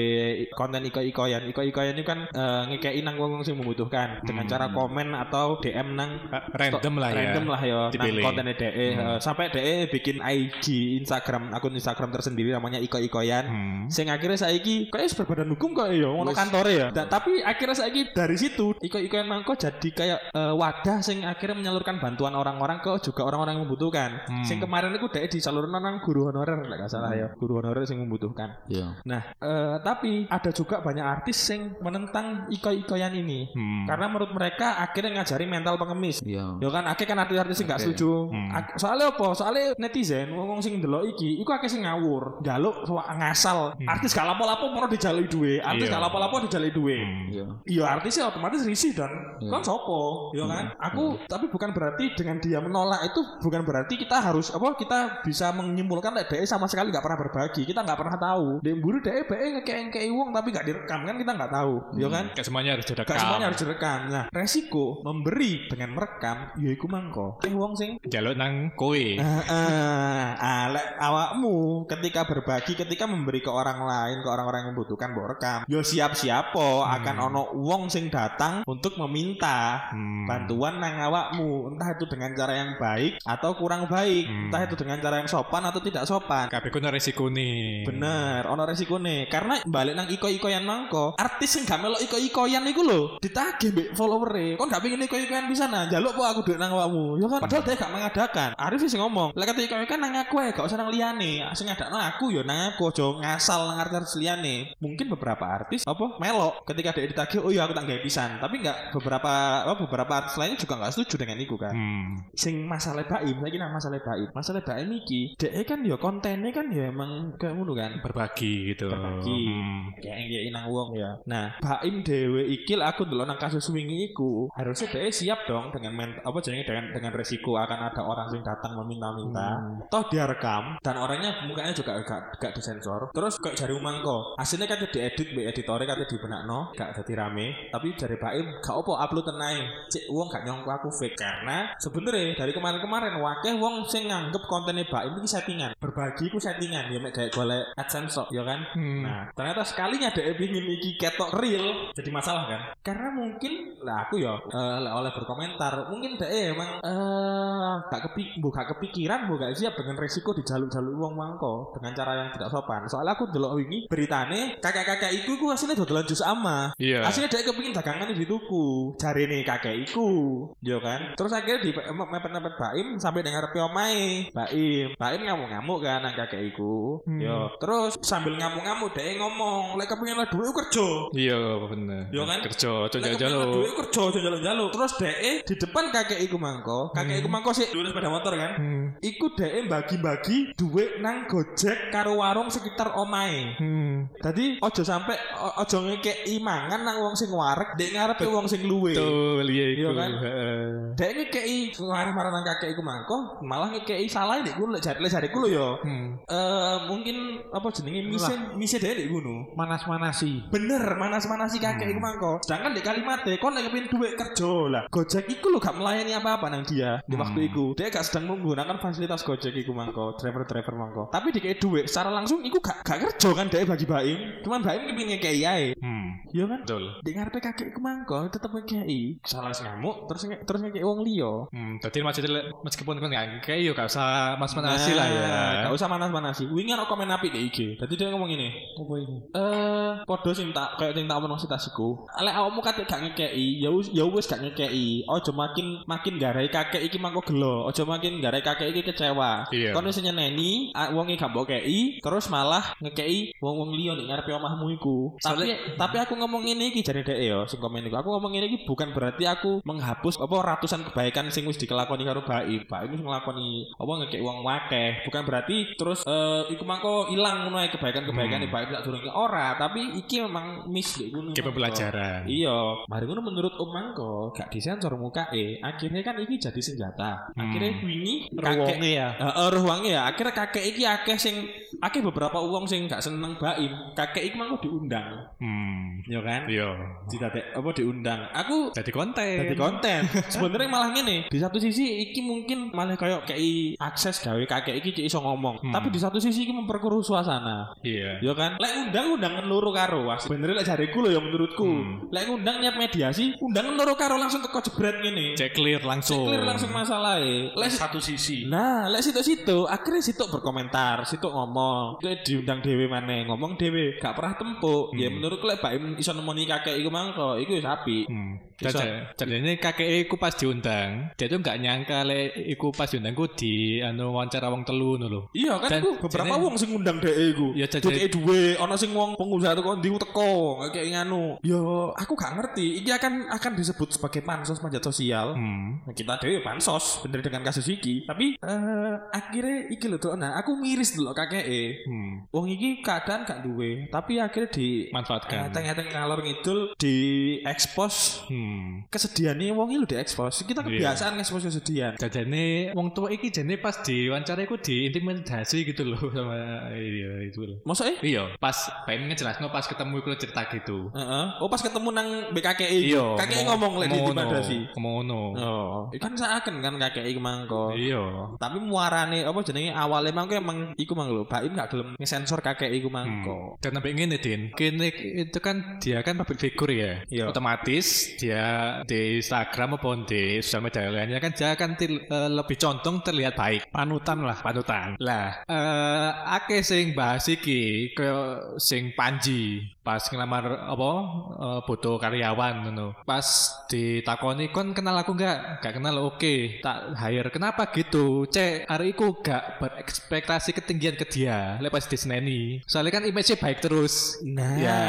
konten iko-ikoyan. Iko-ikoyan itu kan eh, ngekei nang wong sing membutuhkan dengan cara komen atau DM nang Random lah ya. random lah ya nang kontennya DE Eh, sampai DE bikin IG Instagram akun Instagram tersendiri namanya iko-ikoyan Hmm. sing akhirnya saiki kayak berbadan hukum kok ya ngono kantore ya Da- tapi akhirnya saiki dari situ iko-ikoyan mangko jadi kayak eh, wadah sing akhirnya menyalurkan bantuan orang-orang ke juga orang-orang yang membutuhkan Hmm. sing kemarin itu DE disalurkan nang guru honorer lek gak salah ya guru honorer sing membutuhkan Iya. nah eh, tapi ada juga banyak artis sing menentang iko-ikoyan ini Hmm. karena menurut mereka akhirnya ngajari mental pengemis Iya. Ya kan akeh kan artis-artis sing gak Akeh. setuju. Hmm. Soalnya apa? Soalnya netizen wong sing ndelok iki iku akeh sing ngawur, njaluk so- ngasal. Artis gak lapo-lapo mau dijaluki duwe, artis Iya. gak lapo-lapo dijaluki duwe. Hmm. Iya. Iya artisnya otomatis risih dan Iya. kan sopo, ya kan? Aku tapi bukan berarti dengan dia menolak itu bukan berarti kita harus apa kita bisa menyimpulkan lek DE sama sekali nggak pernah berbagi. Kita nggak pernah tahu. Dek buru DE BE ngekei uang tapi nggak direkam kan kita nggak tahu, ya kan? Gak semuanya harus direkam. Gak semuanya harus direkam. Nah, resiko memberi dengan merekam, ya iku mangko. Eh wong sing Jaluk nang kowe. Ah, ah, ah, awakmu ketika berbagi, ketika memberi ke orang lain, ke orang-orang yang membutuhkan, mbok rekam. Yo siap-siap po akan ono wong sing datang untuk meminta Hmm. bantuan nang awakmu, entah itu dengan cara yang baik atau kurang baik, Hmm. entah itu dengan cara yang sopan atau tidak sopan. Kabeh kuwi resiko nih. Bener, ono resiko nih. Karena balik nang iko-ikoyan mangko, artis sing gak melok iko-ikoyan iku lho, ditagih mbek follower Kon gak pengen iko-ikoyan bisa nah, jaluk po aku duit nang awakmu. Ya kan padahal dia gak mengadakan. Arif sing ngomong, lek kata iko-ikoyan nang aku ae, gak usah nang liyane. Sing ngadakno aku ya nang aku aja ngasal nang artis liyane. Mungkin beberapa artis apa melok ketika dia ditagih, oh iya aku tak gawe pisan. Tapi enggak beberapa apa beberapa artis lainnya juga nggak setuju dengan itu kan? Hmm. sing masalah baim lagi nang masalah baim. Masalah baim iki dek kan ya kontennya kan ya emang kayak ngono kan? Berbagi gitu. Berbagi. Hmm. kayak kayak nang wong. Ya nah baim dewe iki lah aku dulu nang kasus wingi iku harusnya dia siap dong dengan men apa jenenge dengan dengan resiko akan ada orang yang datang meminta-minta. Toh dia rekam dan orangnya mukanya juga gak, gak disensor. Terus kayak jari umangko. Hasilnya kan diedit mbak editornya kata dibenakno gak jadi rame. Tapi jari baim gak opo upload tenai cek wong gak nyongko aku fake karena sebenernya dari kemarin-kemarin wakeh wong sing nganggep kontennya baim itu settingan berbagi ku settingan ya mek kayak golek adsense kok, ya kan Hmm. Nah, ternyata sekalinya dia ingin iki ketok real jadi masalah kan? Karena mungkin lah aku ya lek oleh berkomentar, mungkin dia emang eh gak kepi, bu gak kepikiran, bu gak siap dengan resiko dijaluk-jaluk uang mangko dengan cara yang tidak sopan. Soalnya aku delok wingi beritane kakek-kakek iku iku hasilnya dodolan jus ama. Iya. Hasilnya dia kepingin dagangan di tuku, cari nih kakek iku, yo kan. Terus akhirnya di mepet-mepet Baim sampai dengar repi omae. Baim, Baim ngamuk-ngamuk kan nang kakek iku. Yo, terus sambil ngamuk-ngamuk dia ngomong, lek kepingin lah duit kerja. Iya bener. Iya kan? Kerja, coba jalo. duit kerja aja jaluk-jaluk. Terus DE di depan kakek iku mangko, kakek iku mangko sih dulu sepeda motor kan. Hmm. Iku DE bagi-bagi duit nang Gojek karo warung sekitar omae. Hmm. Tadi ojo sampai ojo ngekei mangan nang wong sing warek, dek ngarepe wong sing luwe. Betul, iya Iya iku. kan? Heeh. Dek ngekei marah-marah nang kakek iku mangko, malah ngekei salah dek kulo jare lek jare yo. Hmm. Eh mungkin apa jenenge mise mise dek dek ngono. Manas-manasi. Bener manas-manasi kakek iku mangko. Sedangkan di kalimat kon lagi kepin duit kerja lah. Gojek iku lo gak melayani apa-apa nang dia di waktu iku. Dia gak sedang menggunakan fasilitas Gojek iku mangko, driver-driver mangko. Tapi dikei duit secara langsung iku gak gak kerja kan dia bagi Baim. Cuman Baim kepin ngekei ae. Hmm. Iya kan? Betul. Di ngarepe kakek iku mangko tetep ngekei. Salah ngamuk terus nge- terus ngekei wong liya. Hmm, tadi maksudnya meskipun kan nggak kayak yuk gak usah mas manasi lah ya. Gak usah manas-manasi. Wingi ana komen apik di IG. Tadi dia ngomong ini. Apa ini? Eh, podo sing tak kayak sing tak omong sitasiku. Lek awakmu kate gak ngekei, ya wis ya wis gak ngekei. Ojo makin makin garai kakek iki mangko gelo. Ojo makin garai kakek iki kecewa. Iya. Kon wis nyeneni, ah, wonge gak mbok kei, terus malah ngekei wong-wong liya nek ngarepe omahmu iku. Tapi tapi aku ngomong ini iki jare dhek ya sing komen iku. Aku ngomong ini iki bukan berarti aku menghapus apa ratusan kebaikan sing wis dikelakoni karo Baim. Baim wis nglakoni apa ngekei wong wakeh. Bukan berarti terus eh iku mangko ilang ngono kebaikan-kebaikan Hmm. Baim tak durunge ora, tapi iki memang miss ngono. Kayak pembelajaran. Iya, mari ngono menurut Om Mangko gak disensor muka eh. Akhirnya kan ini jadi senjata. Akhirnya Hmm. wingi Ruwonge ya. Heeh, wangi ya. Akhirnya kakek iki akeh sing akeh beberapa uang sing gak seneng baim. Kakek iki mangko diundang. Hmm. ya kan? Iya. Didadek apa diundang. Aku Jadi konten. jadi konten. Sebenarnya malah gini. Di satu sisi iki mungkin malah kayak kayak akses gawe kakek iki iso ngomong. Hmm. Tapi di satu sisi iki memperkeruh suasana. Iya. Ya kan? Lek undang undangan loro karo. Bener lek jariku lho ya menurutku. Hmm. Lek undang niat mediasi, undangan loro karo langsung teko jebret ngene. Cek clear langsung. Clear langsung masalahnya. Lek satu sisi. Nah, lek situ-situ akhirnya situ berkomentar, situ ngomong, itu diundang dewe mana ngomong dewe, gak pernah tempuk. Ya menurutku lek Baim iso nemoni kakek iku mangko, iku wis apik. Hmm. Jadinya kakek iku pas diundang, dia tuh nggak nyangka le iku pas diundang ku di anu wawancara wong telu lho. Iya kan Dan beberapa jane- wong sing ngundang dhek iku. Ya, Dhek duwe, ana sing wong pengusaha teko ndi teko, kayak nganu. Yo, aku gak ngerti. Iki akan akan disebut sebagai pansos panjat sosial. Hmm. Nah, kita dhewe pansos bener dengan kasus iki. Tapi eh akhirnya iki lho tuh, nah aku miris dulu kakek Hmm. Wong iki keadaan gak duwe, tapi akhirnya di Manfaatkan. Eteng-eteng ngalor ngidul di expose Hmm. kesedihannya wong iki lho di expose. Kita Iya. kebiasaan nge-expose kesedihan. Jadinya wong tua iki jadinya pas di wawancara iku diintimidasi gitu loh sama iya itu loh. Maksudnya? Iya, pas pengen ngejelasin pas ketemu iku cerita gitu. Heeh. Oh pas ketemu nang BKKI. Iya, KKI ngomong lek ngomong diintimidasi. ngono. Oh, kan seakan kan KKI mangko. Iya. Tapi muarane apa jenenge awalnya mangko emang iku mang lho, Baim gak gelem ngesensor KKI iku mangko. Dan sampai ngene Din, kene itu kan dia kan public figure ya. Iya. Otomatis dia di Instagram maupun di sosial media lainnya kan dia akan til- eh, lebih condong terlihat baik. Panutan lah, panutan. Lah, eh akeh sing bahas iki kaya sing Panji pas ngelamar apa eh, butuh karyawan ngono. Pas ditakoni kon kenal aku enggak? Enggak kenal oke, tak hire. Kenapa gitu? Cek hari iku gak berekspektasi ketinggian ke dia. Lepas di Seneni. Soalnya kan image-nya baik terus. Nah, Ya.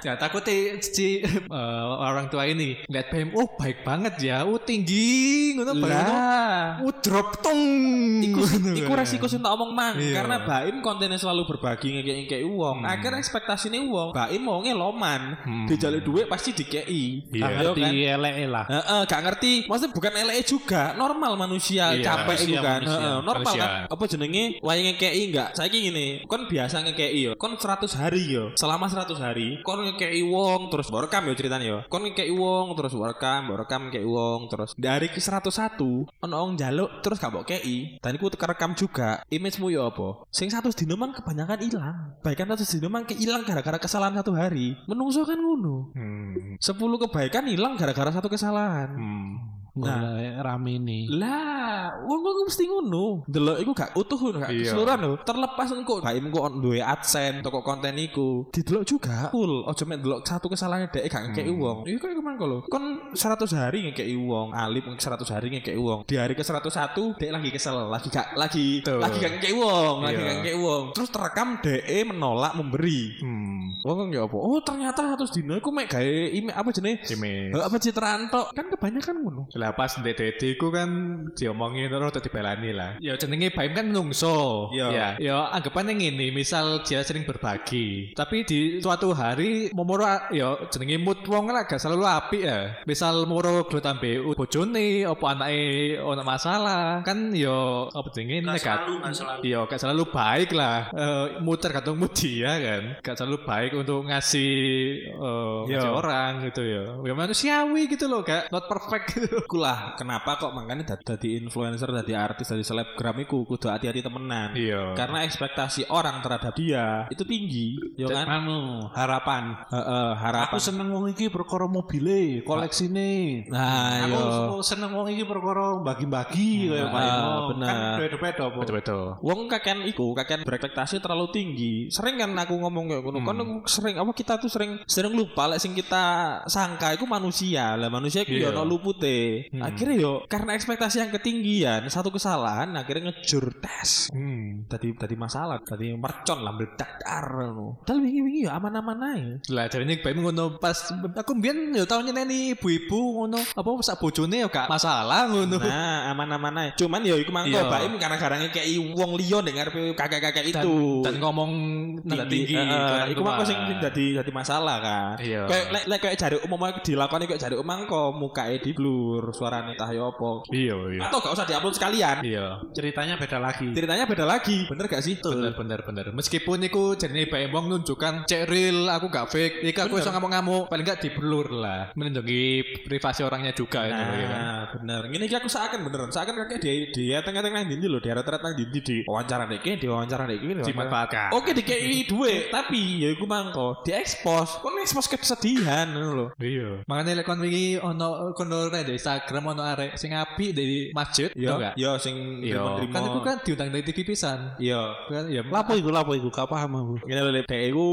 Ya takutnya si eh, orang tua ini lihat PM, oh baik banget ya, oh tinggi, ngono lah. Oh drop tong. Iku, iku kan. resiko sing tak omong mang Iya. karena Baim kontennya selalu berbagi ngekei uang. Hmm. Akhirnya ekspektasine uang. Baim wonge loman. Hmm. Dijaluk duit pasti dikei. Iya. Ayo kan. elek lah. Heeh, gak ngerti. Maksudnya bukan LE juga, normal manusia Iya, capek manusia, itu kan. manusia, Heeh, normal manusia. kan. Apa jenenge wae ngekei enggak? Saiki ngene, kon biasa ngekei yo. Kon 100 hari yo. Selama 100 hari, kon ngekei wong terus mbok rekam yo ceritanya yo. Kon ngekei wong terus rekam, mbok rekam ngekei wong terus dari ke 101 ono wong njaluk terus gak mbok kei. Dan iku rekam juga. Image-mu yo apa? Sing 100 dino man kebanyakan hilang. Bahkan 100 dino man kehilang gara-gara kesalahan satu hari. Menungso kan ngono. Hmm. 10 kebaikan hilang gara-gara satu kesalahan. Hmm. Nah. rame nih. Lah, wong kok mesti ngono. Delok iku gak utuh ngono, gak Iya. keseluruhan lho. Terlepas engko bae engko duwe AdSense toko konten iku. Didelok juga full. Ojo mek delok satu kesalahan dhek gak ngekeki Hmm. wong. Iku lho. Kon 100 hari ngekeki wong, Alip 100 hari ngekeki wong. Di hari ke 101 dhek lagi kesel, lagi gak lagi Betul. lagi gak ngekeki wong, lagi Iya. gak ngekeki wong. Terus terekam dhek menolak memberi. Hmm. Wong ya apa? Oh, ternyata 100 dino iku mek gawe ime apa jenenge? Eh, Apa citraan tok? Kan kebanyakan ngono. Lah pas DDD ku kan diomongin terus tadi dibelani lah. Ya jenenge Baim kan nungso. Iya. Ya, ya anggapannya ngene, misal dia sering berbagi, tapi di suatu hari momoro ya jenenge mood wong lah gak selalu apik ya. Misal moro gelut ambe bojone apa anake ono masalah, kan ya apa jenenge negatif. Iya, gak selalu baik lah. Eh mood tergantung mood dia kan. Gak selalu baik untuk ngasih eh, ngasih Iya. orang gitu ya. Ya manusiawi gitu loh, gak not perfect gitu. Kulah, kenapa kok makanya dadi dadi influencer, dadi artis, dadi selebgram iku kudu hati-hati temenan. Iya. Karena ekspektasi orang terhadap dia itu tinggi, ya kan? Anu, harapan. Heeh, harapan. Aku seneng wong iki perkara mobile, koleksine. Nah, Aku yo. seneng wong iki perkara bagi-bagi kaya Ah, Pak Eno. bener. Kan beda-beda apa. Betul-betul. Wong kakean iku, kakean berekspektasi terlalu tinggi. Sering kan aku ngomong kayak ngono. Kan aku sering apa kita tuh sering sering lupa lek sing kita sangka iku manusia. Lah manusia iku Iya. yo ono lupute. Akhirnya yo karena ekspektasi yang ketinggian, satu kesalahan akhirnya ngejur tes. Hmm. Tadi tadi masalah, tadi mercon lah meledak dar ngono. Padahal wingi-wingi ya aman-aman ae. Lah jarine bae ngono pas aku mbiyen yo tau nyeneni ibu-ibu ngono apa sak bojone yo gak masalah ngono. Nah, aman-aman ae. Cuman ya iku mangko Iya. bae karena garangnya kayak wong liya ning ngarepe kakek-kakek Dan- itu. dan ngomong tinggi, Heeh, dengan iku mang iku sing dadi dadi masalah kan. Iya. Kayak lek kayak jari umum dilakoni kayak jari umum kok mukae di blur, suarane tah yo apa. Iya, iya. Atau gak usah diupload sekalian. Iya, ceritanya beda lagi. Ceritanya beda lagi, bener gak sih? Bener bener bener. Meskipun iku jenenge Pak Embong nunjukkan cek real aku gak fake. Iku aku iso ngamuk-ngamuk, paling gak di blur lah. Melindungi privasi orangnya juga itu ya kan. Nah, bener. Ini aku seakan beneran. Seakan kakek dia dia tengah-tengah nang ndi lho, daerah-daerah nang ndi di wawancara iki, di wawancara di wawancara- Dimanfaatkan. Oke dikei duit, tapi ya iku mangko diekspos. Kok ekspos kesedihan lho. Iya. Makanya lek kon wingi ono rek di Instagram ono arek sing apik dari masjid, Yo, tau gak? yo sing Iya. terima-terima. Kan itu kan diundang dari TV pisan. Iya. Kan ya Lapo iku, lapo iku, gak paham aku. Ngene lho, dek iku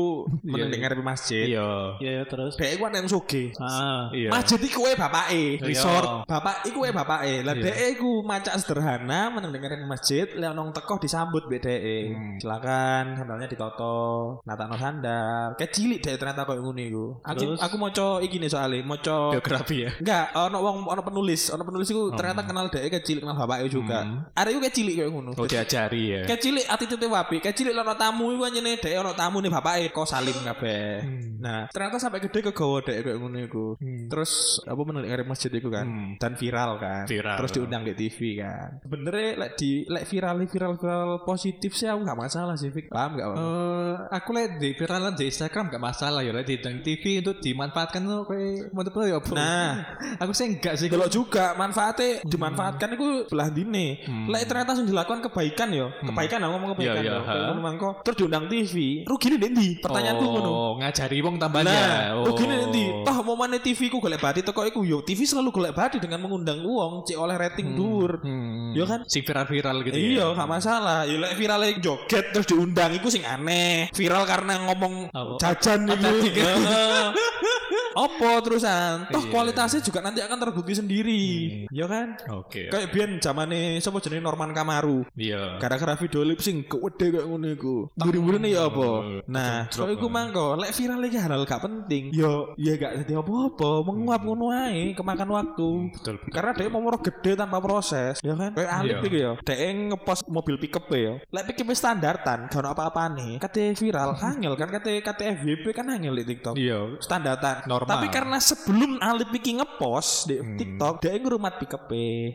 Iya, mendengar di masjid. Iya. Iya, iya, terus. Dek iku ana yang sugih. Ah, Iya. Masjid iku wae bapake, Iya. resort. Bapak iku wae bapake. Lah Iya. dhek iku macak sederhana mendengar di masjid, lek nong teko disambut mbek dhek. Hmm. Silakan sandalnya ditoto, natakno sandal. Kayak cilik dhek ternyata koyo ngono iku. Aku Terus? aku maca iki nih soalnya, maca Biografi ya. Enggak, ono wong ono penulis, ono penulis iku ternyata kenal dhek kayak cilik kenal bapake juga. Hmm. Arek iku kayak cilik koyo ngono. Oh diajari ya. Kayak cilik attitude wapi, kayak cilik ono tamu iku anjene dhek ono tamu nih bapake kok salim kabeh. Nah, ternyata sampai gede kegawa dhek koyo ngono iku. Terus apa menurut ngarep masjid iku kan Hmm. dan viral kan. Viral. Terus diundang di TV kan. Sebenernya lek di lek viral viral viral positif sih aku gak masalah sih, Fik. Paham gak? Eh, aku lihat di viralan di Instagram gak masalah ya, lihat di TV untuk dimanfaatkan tuh kayak menurut ya. Nah, aku sih enggak sih kalau juga manfaatnya dimanfaatkan itu belah dini. Hmm. Lek ternyata sudah dilakukan kebaikan yo, kebaikan aku ngomong kebaikan Iya, yo. Kayak ngono mangko terus diundang TV. Rugi nih ndi? Pertanyaanku ngono. Oh, ngajari wong tambahnya. Nah, oh. rugi nih ndi? Toh mau mana TV ku golek badi teko iku yo. TV selalu golek badi dengan mengundang uang, cek oleh rating dhuwur. Hmm. Yo kan? Sing viral-viral gitu Iya, ya. gak masalah. Ya lek viralnya joget terus diundang iku sing aneh. Viral karena ngomong Apa? jajan iku. tadi Apa terusan? Toh Iya. kualitasnya juga nanti akan terbukti sendiri. Ya kan? Oke. Kayak biyen zamane sapa jenenge Norman Kamaru. Iya. Gara-gara video lip sync kewede kayak ngono iku. Mburi-mburine ya apa? Nah, so iku mangko lek viral iki hal gak penting. Yo, ya gak dadi apa-apa, menguap ngono ae kemakan waktu. Betul. betul. Karena dia mau gede tanpa proses, ya kan? Kayak Alip Iya. iki ya. Dia ngepost mobil pickup ya. Lek pickup standartan, gak ono apa-apa nih. Kate viral, angel kan kate kate FYP kan angel di TikTok. Iya. Standartan. Normal. Tapi karena sebelum Alip iki ngepost di Hmm. TikTok, dia ngerumat pickup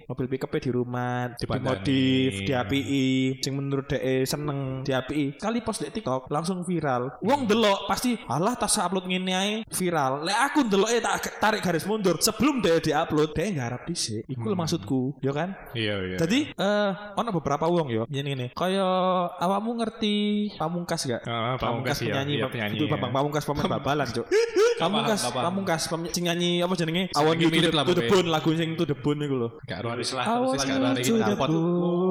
mobil pickup di rumah, Dipandani. dimodif, diapii, sing menurut dia seneng diapii. Kali post di TikTok langsung viral. Wong delok pasti alah tas upload ngene ae viral. Lek aku ndelok tak tarik garis mundur sebelum dia diupload, dia ngarep dhisik. Iku lho maksudku, ya kan? Iya, iya. Jadi eh ono beberapa wong yo ngene ngene. Kaya awakmu ngerti Pamungkas gak? Ah, Pamungkas iya, penyanyi, iya, penyanyi, itu ya. Bambang Pamungkas pemain babalan, Cuk. Pamungkas, Pamungkas, pem- sing nyanyi apa jenenge? Awan itu mirip lah bone lagu sing bone iku lho. Gak roh lah. Awan Terus the dapat. bone.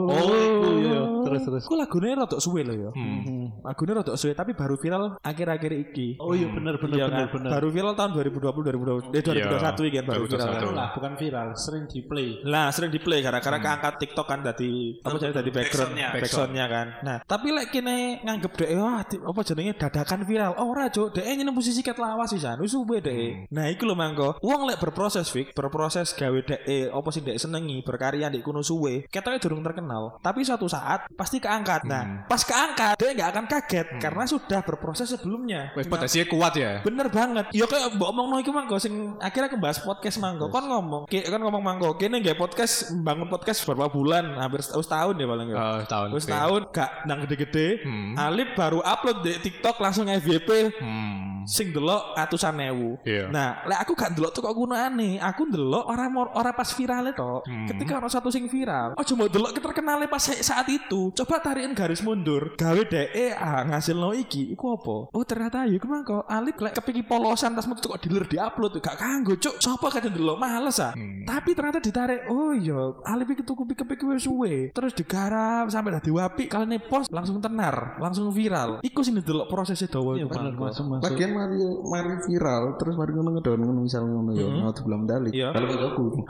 Oh, iya, iya. Terus, terus. Iku lagune rada suwe lho ya. Hmm. Lagune rada suwe tapi baru viral akhir-akhir iki. Oh iya bener bener Iya bener kan? bener. Baru viral tahun 2020 2020 eh 2021 iki kan baru viral. 2021. Anu lah bukan viral, sering di play. Lah sering di play gara-gara keangkat TikTok kan tadi apa jadi tadi background Backsoundnya. backsoundnya kan. Nah, tapi lek kene nganggep dek wah apa jenenge dadakan viral. Oh, ora, Cuk. Dek nyene posisi ket lawas pisan. Wis suwe dek. Nah, iku lho mangko. Wong lek berproses Fik, berproses gawe dek apa sing dek senengi, berkarya di kuno suwe. Ketoke durung terkenal, tapi suatu saat pasti keangkat. Nah, pas keangkat dia nggak akan kaget karena sudah berproses sebelumnya. Wes potensinya kuat ya. Bener banget. Ya kayak mbok omongno iki mangko sing akhirnya aku bahas podcast mangko. Kon ngomong, ki kan ngomong mangko. Kene nggak podcast bangun podcast beberapa bulan, hampir setahun setahun ya paling nggak. Oh, tahun. Terus tahun gak nang gede-gede. Hmm. Alip baru upload di TikTok langsung FYP Hmm. sing delok atusan ewu. Iya. Nah, lek aku gak delok tuh kok gunane. Aku delok orang orang pas viral itu. Hmm. Ketika orang satu sing viral, oh cuma delok terkenalnya pas saat itu. Coba tarikin garis mundur. Gawe DE ah ngasil no iki. Iku apa? Oh ternyata ya kemang kok Alip lek kepiki polosan tas metu kok dealer diupload gak kanggo cuk. Sopo kadang delok males ah. Hmm. Tapi ternyata ditarik. Oh iya, Alip iki tuku wis suwe. Terus digarap sampai dadi wapi kali post langsung tenar, langsung viral. Iku sing delok prosesnya dawa Iya bener masuk masuk. Bagian mari mari viral terus mari ngono ngedon ngono misal ngono ya Mhm. mau belum dalik. Iya. Kalau aku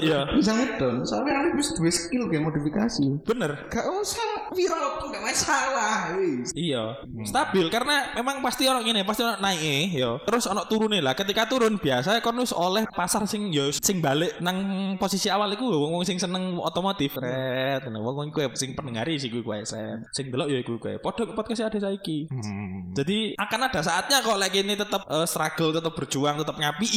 Iya. bisa ngedon, soalnya aku bisa dua skill kayak modifikasi. Bener. Gak usah viral kok nggak masalah. wis. Iya, stabil karena memang pasti orang ini pasti orang naik eh, yo. Terus ono turun lah. Ketika turun biasa kon wis oleh pasar sing yo sing balik nang posisi awal iku wong-wong sing seneng otomotif. Red, nah wong kuwi sing penengari sih kuwi kuwi sen. Sing delok yo iku kuwi. Podho podcast ada saiki. Jadi akan ada saatnya kok lagi ini tetap eh, struggle, tetap berjuang, tetap ngapi.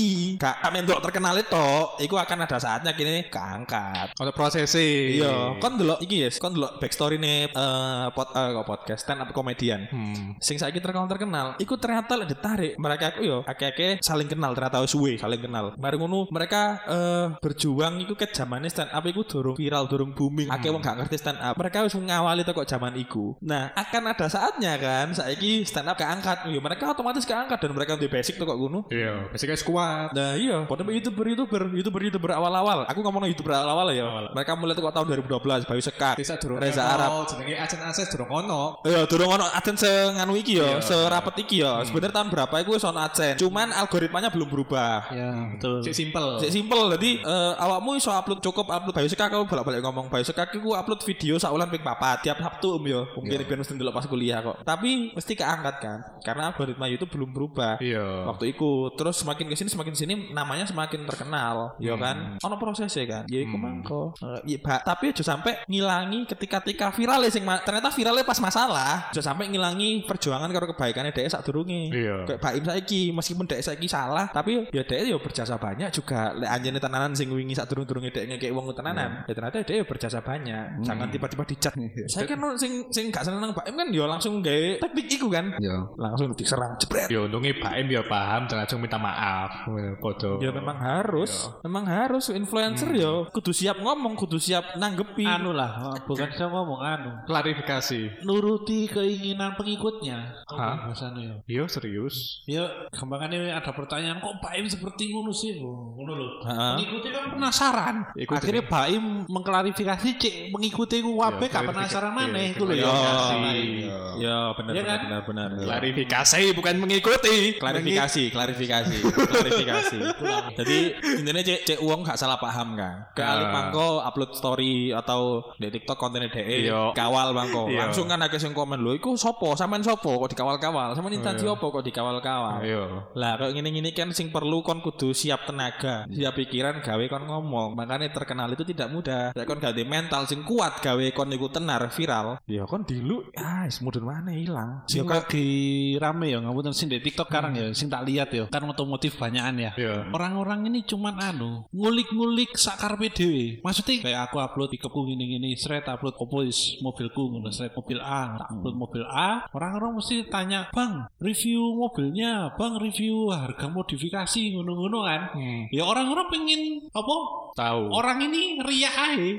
Gak kami untuk terkenal itu, iku akan ada saatnya kini keangkat. Ada prosesi. Iya, kon delok iki ya, kon delok backstory nih eh pod, eh, kok podcast stand up komedian. Hmm. Sing saiki terkenal terkenal, iku ternyata lek ditarik mereka aku yo akeh-akeh saling kenal ternyata suwe saling kenal. Mari ngono mereka eh berjuang iku ke zamane stand up iku durung viral, durung booming. Akeh wong gak ngerti stand up. Mereka wis ngawali kok zaman iku. Nah, akan ada saatnya kan saiki stand up keangkat. Yo mereka otomatis keangkat dan mereka di basic tuh kok ngono. Iya, basicnya kuat. Nah iya, pada youtuber youtuber youtuber youtuber awal-awal. Aku ngomong youtuber awal-awal ya. Mereka mulai tuh kok tahun 2012, Bayu Sekat, durung Reza Arab. Jenenge Acen Ases durung ono. Iya, durung ono Adsen senganu iki ya, serapet iki ya. Sebenarnya tahun berapa iku wis ono Adsen. Cuman algoritmanya belum berubah. Ya, betul. Cek simpel. Cek simpel, jadi eh, awakmu iso upload cukup upload Bayu Sekak aku bolak-balik ngomong Bayu Sekak iku upload video saulan ping papat tiap Sabtu om yo. Mungkin ben mesti ndelok pas kuliah kok. Tapi mesti keangkat kan, karena algoritma YouTube belum berubah. Iya. waktu itu terus semakin ke sini semakin sini namanya semakin terkenal ya kan ono prosesnya kan ya iku mangko Eh, iya, Ba- tapi aja sampai ngilangi ketika ketika viral sing ma- ternyata viralnya pas masalah. Aja sampai ngilangi perjuangan karo kebaikannya dia saat durunge. Iya. kayak Baim saiki meskipun dia saiki salah tapi ya dia ya berjasa banyak juga. Lek anjene tenanan sing wingi saat durung-durunge dia ngekek wong tenanan ya ternyata dia ya berjasa banyak. Jangan tiba-tiba dicat. Saya kan sing sing gak seneng Baim kan ya langsung gawe teknik iku kan. Ya. langsung diserang jebret. Ya untungnya Pak Im ya paham dan langsung minta maaf. Ya, Podo. Ya memang harus, memang harus influencer ya kudu siap ngomong, kudu siap nanggepi. anu lah bukan saya ngomong anu klarifikasi. nuruti keinginan pengikutnya Hah? bahasanya ya Iya serius. ya gampangannya ada pertanyaan kok Pak Im seperti ngono sih ngono lho Heeh. pengikutnya kan penasaran Ikuti. akhirnya Pak Im mengklarifikasi cek mengikuti ku wabe Ya, gak penasaran mana klarifikasi. itu lho ya Klarifikasi. Ya benar Iya benar kan? benar benar. Klarifikasi bukan mengikuti. Klarifikasi, klarifikasi, klarifikasi. Jadi intinya cek cek uang gak salah paham kan. Ke. Ali Mangko upload story atau di TikTok kontennya DE Iya. Kawal Mangko. Iya. Langsung kan ada yang komen lho, iku sopo, sampean sopo kok dikawal-kawal, sampean instansi opo kok dikawal-kawal. Ayo. Lah kayak gini-gini kan sing perlu kon kudu siap tenaga, siap pikiran gawe kon ngomong. Makanya terkenal itu tidak mudah. Ya kon gak ada mental sing kuat gawe kon iku tenar viral. Ya kon dilu, ah mudun mana hilang. sing lagi rame ya ngapunten sing di TikTok sekarang ya sing tak lihat ya kan otomotif banyakan ya Iya. orang-orang ini cuman anu ngulik-ngulik sakarpe dhewe maksudnya kayak aku upload pickupku gini-gini seret upload opo is mobilku ngono seret mobil A tak upload mobil A orang-orang mesti tanya bang review mobilnya bang review harga modifikasi ngono-ngono kan ya orang-orang pengen apa Tahu. orang ini riak aja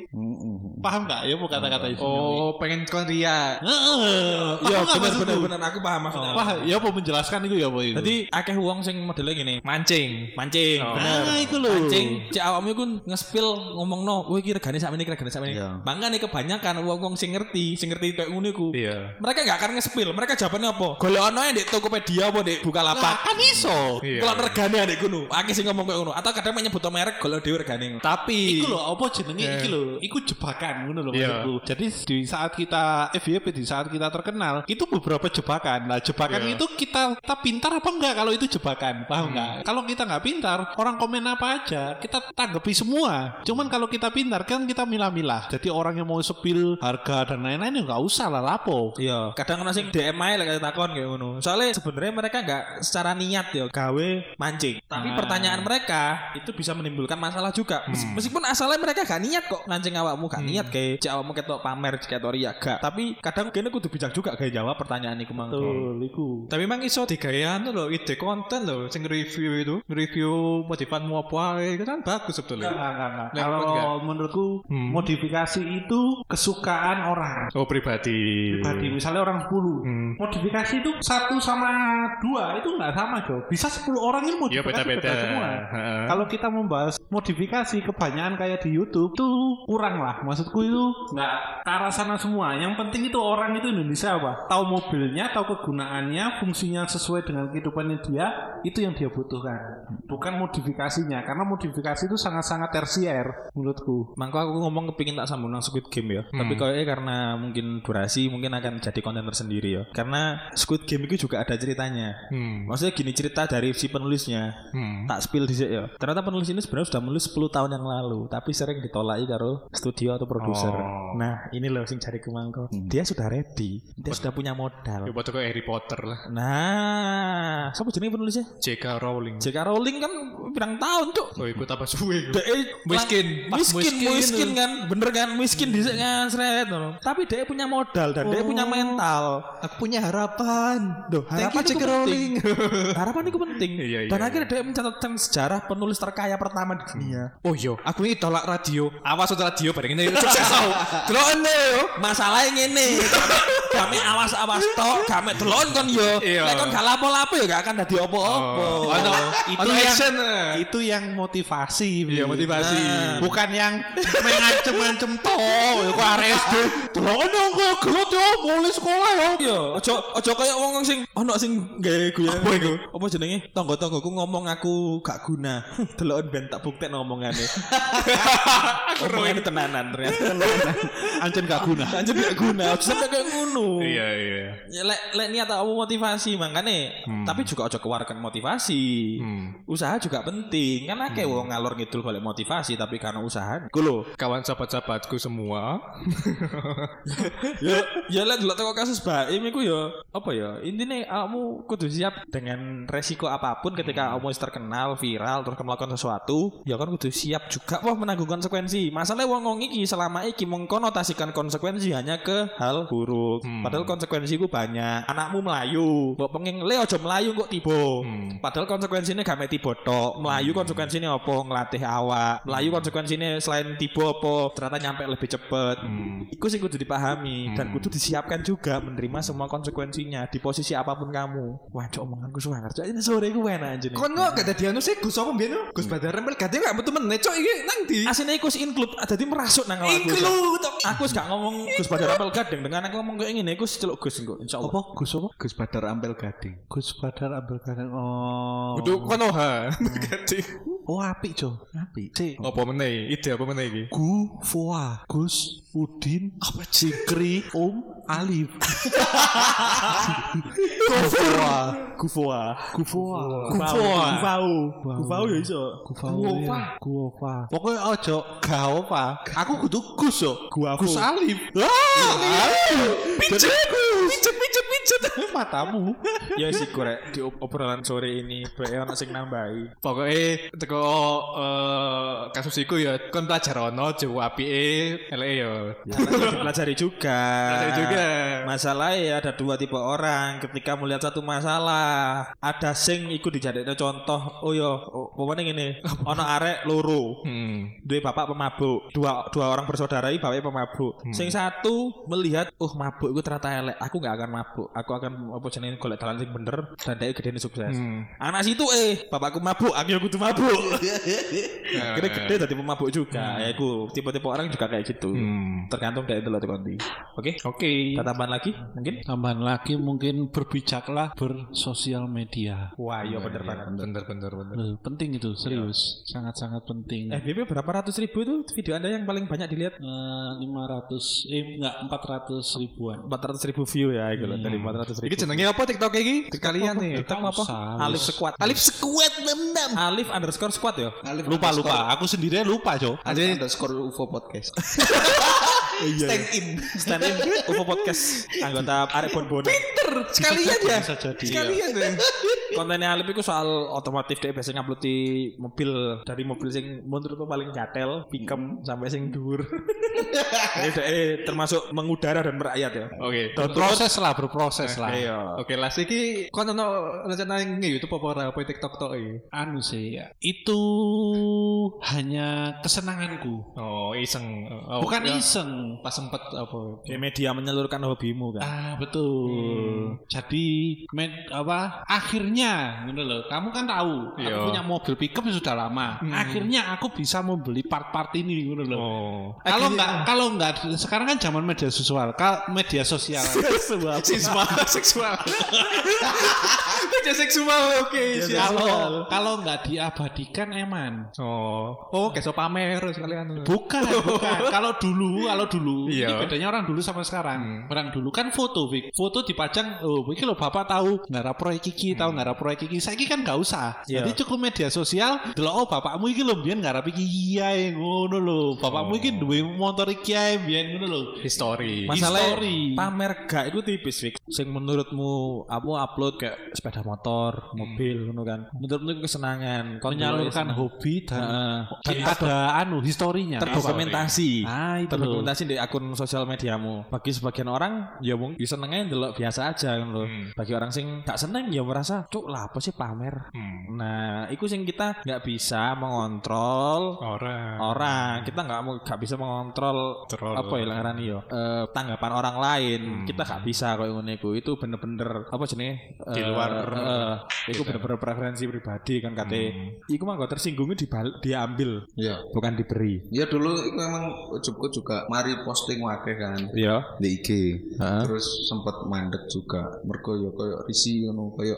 paham gak ya mau kata-kata itu Oh, pengen kon ria. Heeh, paham gak benar benar benar aku paham maksudnya. Wah, ya apa menjelaskan itu ya apa itu? Jadi akeh uang sing modelnya gini, mancing, mancing, bener. Ah, iku lho. Mancing, cek awakmu iku nge-spill ngomong no, wih kira regane sak ini, regane sak ini. Iya. Makanya kebanyakan uang-uang sing ngerti, sing ngerti kayak ngono iku. Iya. Mereka gak akan nge-spill, mereka jawabannya apa? Golek ono di Tokopedia apa di Bukalapak. kan iso. Iya. Kalau regane adek ngono, akeh sing ngomong kayak ngono. Atau kadang menyebut merek golek dhewe regane. Tapi Iku lho apa jenenge iki lho, iku jebakan ngono lho Iya. maksudku. Jadi di saat kita FYP di saat kita terkenal, itu beberapa jebakan. Nah, jebakan Iya. itu kita kita pintar apa enggak kalau itu jebakan? Paham enggak? Kalau kita nggak pintar, orang komen apa aja, kita tanggapi semua. Cuman kalau kita pintar kan kita milah-milah. Jadi orang yang mau sepil harga dan lain-lain ya nggak usah lah lapo. Iya, kadang ono sing DM ae lek takon kayak ngono. Soalnya sebenarnya mereka nggak secara niat ya gawe mancing. Tapi pertanyaan mereka itu bisa menimbulkan masalah juga. Mes- Meskipun asalnya mereka gak niat kok mancing awakmu gak niat kayak cek awakmu ketok pamer cek ria gak. Tapi kadang kene kudu bijak juga kayak jawab pertanyaan iku mangko. iku. Tapi emang iso digayaan tuh loh ide konten loh sing review itu review motivanmu apa itu kan bagus sebetulnya. Nah, Kalau menurutku modifikasi itu kesukaan orang. oh pribadi. Pribadi misalnya orang 10 Hmm. Modifikasi itu satu sama dua itu nggak sama Jo. Bisa 10 orang ini Iya modifikasi beda-beda. beda semua. Heeh. Kalau kita membahas modifikasi kebanyakan kayak di YouTube tuh kurang lah. Maksudku itu nggak ke arah sana semua. Yang penting itu orang itu Indonesia apa? Tahu mobilnya, tahu kegunaannya, fungsinya sesuai dengan kehidupannya dia, itu yang dia butuhkan. Bukan modifikasinya, karena modifikasi itu sangat-sangat tersier menurutku. Mangko aku ngomong kepingin tak sambung nang Squid Game ya. Tapi kayaknya karena karena mungkin durasi mungkin akan jadi konten tersendiri ya. Karena Squid Game itu juga ada ceritanya. Hmm. Maksudnya gini cerita dari si penulisnya. Hmm. Tak spill dhisik ya. Ternyata penulis ini sebenarnya sudah menulis 10 tahun yang lalu, tapi sering ditolaki karo studio atau produser. Oh. Nah, ini loh sing cari kemangko. Dia sudah ready, dia sudah punya Ya modal. buat kayak Harry Potter lah. Nah, siapa jenenge penulisnya? J.K. Rowling. J.K. Rowling kan pirang tahun, Cuk. Oh, ikut apa suwe? Dek Miskin. Miskin, miskin miskin, itu. kan, bener kan, miskin di kan, seret. Tapi dia punya modal dan dia punya mental. Aku punya harapan. Duh, harapan itu penting. Harapan itu penting. Iya, iya, dan iya. akhirnya dia mencatatkan sejarah penulis terkaya pertama di dunia. Oh iya, aku ini tolak radio. Awas untuk radio bareng ini sukses tau. Delon yo. Masalahnya ngene. Kami awas-awas tok, kami delon kon yo. Iya. Nek kon gak lapo-lapo ya gak akan dadi opo-opo. Ono itu yang action, itu yang motivasi, iya motivasi. Nah. Bukan yang mengancem-ancem to, kok ares Ono kok gelot yo mulai sekolah yo. Yo, ojo ojo kaya wong sing ono sing gawe guyon. Apa iku? Apa jenenge? Tangga-tanggaku ngomong aku gak guna. Deloken ben tak buktekno omongane. Omongane tenanan ternyata. Ancen gak guna. Anjir gak guna. Ojo sampe kayak ngono. Iya iya. Ya, lek lek niat aku motivasi makane tapi juga ojo keluarkan motivasi Hmm. usaha juga penting kan akeh wong ngalor ngidul golek motivasi tapi karena usaha ku lho Kawan sahabat-sahabatku semua, ya ya lek delok teko kasus Baim iku ya apa ya intine kamu kudu siap dengan resiko apa pun ketika kamu wis terkenal viral terus melakukan sesuatu ya kan kudu siap juga wah menanggung konsekuensi. Masalahnya wong wong iki selama iki mengkonotasikan konsekuensi hanya ke hal buruk. Padahal konsekuensi ku banyak. Anakmu melayu kok pengen le ojo melayu kok tiba. Padahal konsekuensinya gak mek tiba tok. Melayu konsekuensinya apa? Ngelatih awak. Melayu konsekuensinya selain tiba apa? Ternyata nyampe lebih cepet. Iku sih kudu dipahami dan kudu disiapkan juga menerima semua konsekuensinya di posisi apa pun kamu. Wah, cok omonganku suwe ngerti. Ini sore iku enak anjir. Kon kok gak dadi anu sih Gus apa mbiyen? Gus Badar Rempel gak gak metu meneh cok iki nang ndi? Asine iku wis include dadi merasuk nang awakku. Include. Aku gak ngomong Gus Badar Apel Gading dengan aku ngomong kayak ngene iku celuk Gus engko insyaallah. Gus apa? Gus Badar Ampel Gading. Gus Badar ambil kanan. Oh. Kudu konoha. Oh apik, Jo. Apik. Cik. Apa meneh? Ide apa meneh iki? Gu Foa. Gus Udin apa Cikri Om Alif. Kufoa. Kufoa. Kufoa Kufoa. Kufau. Kufau ya iso. Kuopa Kuopa pokoknya ojo Gaopa aku kudu Gus yo. Gus Alif. Pijet pijet pijet pijet matamu. Ya sih korek. Di ob- obrolan sore ini bae ana sing nambahi. pokoknya teko eh, kasus iku ya kon pelajar ono jo apike eleke yo Pelajari juga. Pelajari juga. Masalahnya ya ada dua tipe orang. Ketika melihat satu masalah, ada sing ikut dijadikan contoh. Oh yo, oh, pokoknya gini. Ono arek loro. hmm Dua bapak pemabuk, dua dua orang bersaudara ini bapaknya pemabuk. Sing satu melihat, oh mabuk itu ternyata elek. Aku nggak akan mabuk. Aku akan apa jenenge golek dalan sing bener dan dia gede sukses. Hmm. Anak situ eh bapakku mabuk, aku yang kudu mabuk. Gede gede tadi pemabuk juga. Ya iku tipe-tipe orang juga kayak gitu. Hmm. Tergantung dari dulu kondi. Oke. oke Ada tambahan lagi mungkin? Tambahan lagi mungkin berbijaklah bersosial media. Wah, iya bener banget. bener bener bener Loh, penting itu serius, sangat-sangat penting. FBB berapa ratus ribu itu video anda yang paling banyak dilihat? Eh, 500 eh enggak 400 ribuan. 400 ribu view ya, gitu loh. Dari 400 ribu. Iki jenenge apa TikTok iki? Kalian nih. TikTok apa? Usah, Alif. Squad. Alif sekuat enam. Alif underscore squad ya. Alif Lupa lupa, aku sendiri lupa, Jo. Alif underscore UFO podcast. Stand in. Stand in UFO Podcast anggota Arek Bon Bon. Sekalian ya. Bisa jadi. Sekalian ya. Kontennya Alif itu soal otomotif dia biasanya ngupload di mobil dari mobil sing menurutku paling gatel, pikem sampai sing dhuwur. Ini dia termasuk mengudara dan merakyat ya. Oke. Berproses lah, berproses lah. Iya. Oke, las iki kon ono rencana nge YouTube apa ora apa TikTok tok iki? Anu sih, ya, itu hanya kesenanganku. Oh, iseng. Oh, Bukan ya, iseng. Pas sempet apa? Kayak media menyalurkan hobimu kan. Ah betul. Jadi med, apa akhirnya gitu loh. Kamu kan tahu Iya. aku punya mobil pickup ya sudah lama. Akhirnya aku bisa membeli part-part ini gitu loh. Oh. Kalau enggak kalau enggak sekarang kan zaman media sosial, media sosial. Seksual. Seksual, seksual. Media seksual oke. kalau kalau enggak diabadikan eman. Oh. Oh, kayak so pamer sekalian. Bukan, bukan. Kalau dulu, kalau dulu, Iya. ini bedanya orang dulu sama sekarang. Orang dulu kan foto, Vic. Foto dipajang, oh, iki lo bapak tahu ngarap proyek iki, tahu ngarap proyek iki. Saya kan nggak usah. Iya. Jadi cukup media sosial. Delok oh bapakmu iki lo biyen ngarap iki iya ngono lo. Bapakmu iki duwe motor iki ae biyen ngono lo. History. Masalah Masalah pamer gak itu tipis Fik. Sing menurutmu kamu upload kayak sepeda motor, mobil ngono kan. Menurutmu kesenangan, Menyalurkan hobi dan, Heeh. dan ada anu historinya. terdokumentasi. Ah, itu loh. Terdokumentasi di akun sosial mediamu. Bagi sebagian orang ya mungkin bisa senengnya delok biasa aja kan loh. Bagi orang sing gak seneng ya merasa, "Cuk, lah apa sih pamer?" Nah, itu sing kita nggak bisa mengontrol Orang. orang. Kita nggak mau nggak bisa mengontrol apa ya langaran yo eh, tanggapan orang lain. Kita nggak bisa kalau ngono iku. Itu bener-bener apa jenenge? Di luar, eh, itu bener-bener preferensi pribadi kan kate iku mah gak tersinggungnya dibal- diambil Iya. bukan diberi. Ya dulu itu emang ujubku juga mari posting wakeh kan iya di IG. Terus sempat mandek juga. Mergo yo koyo risi ngono koyo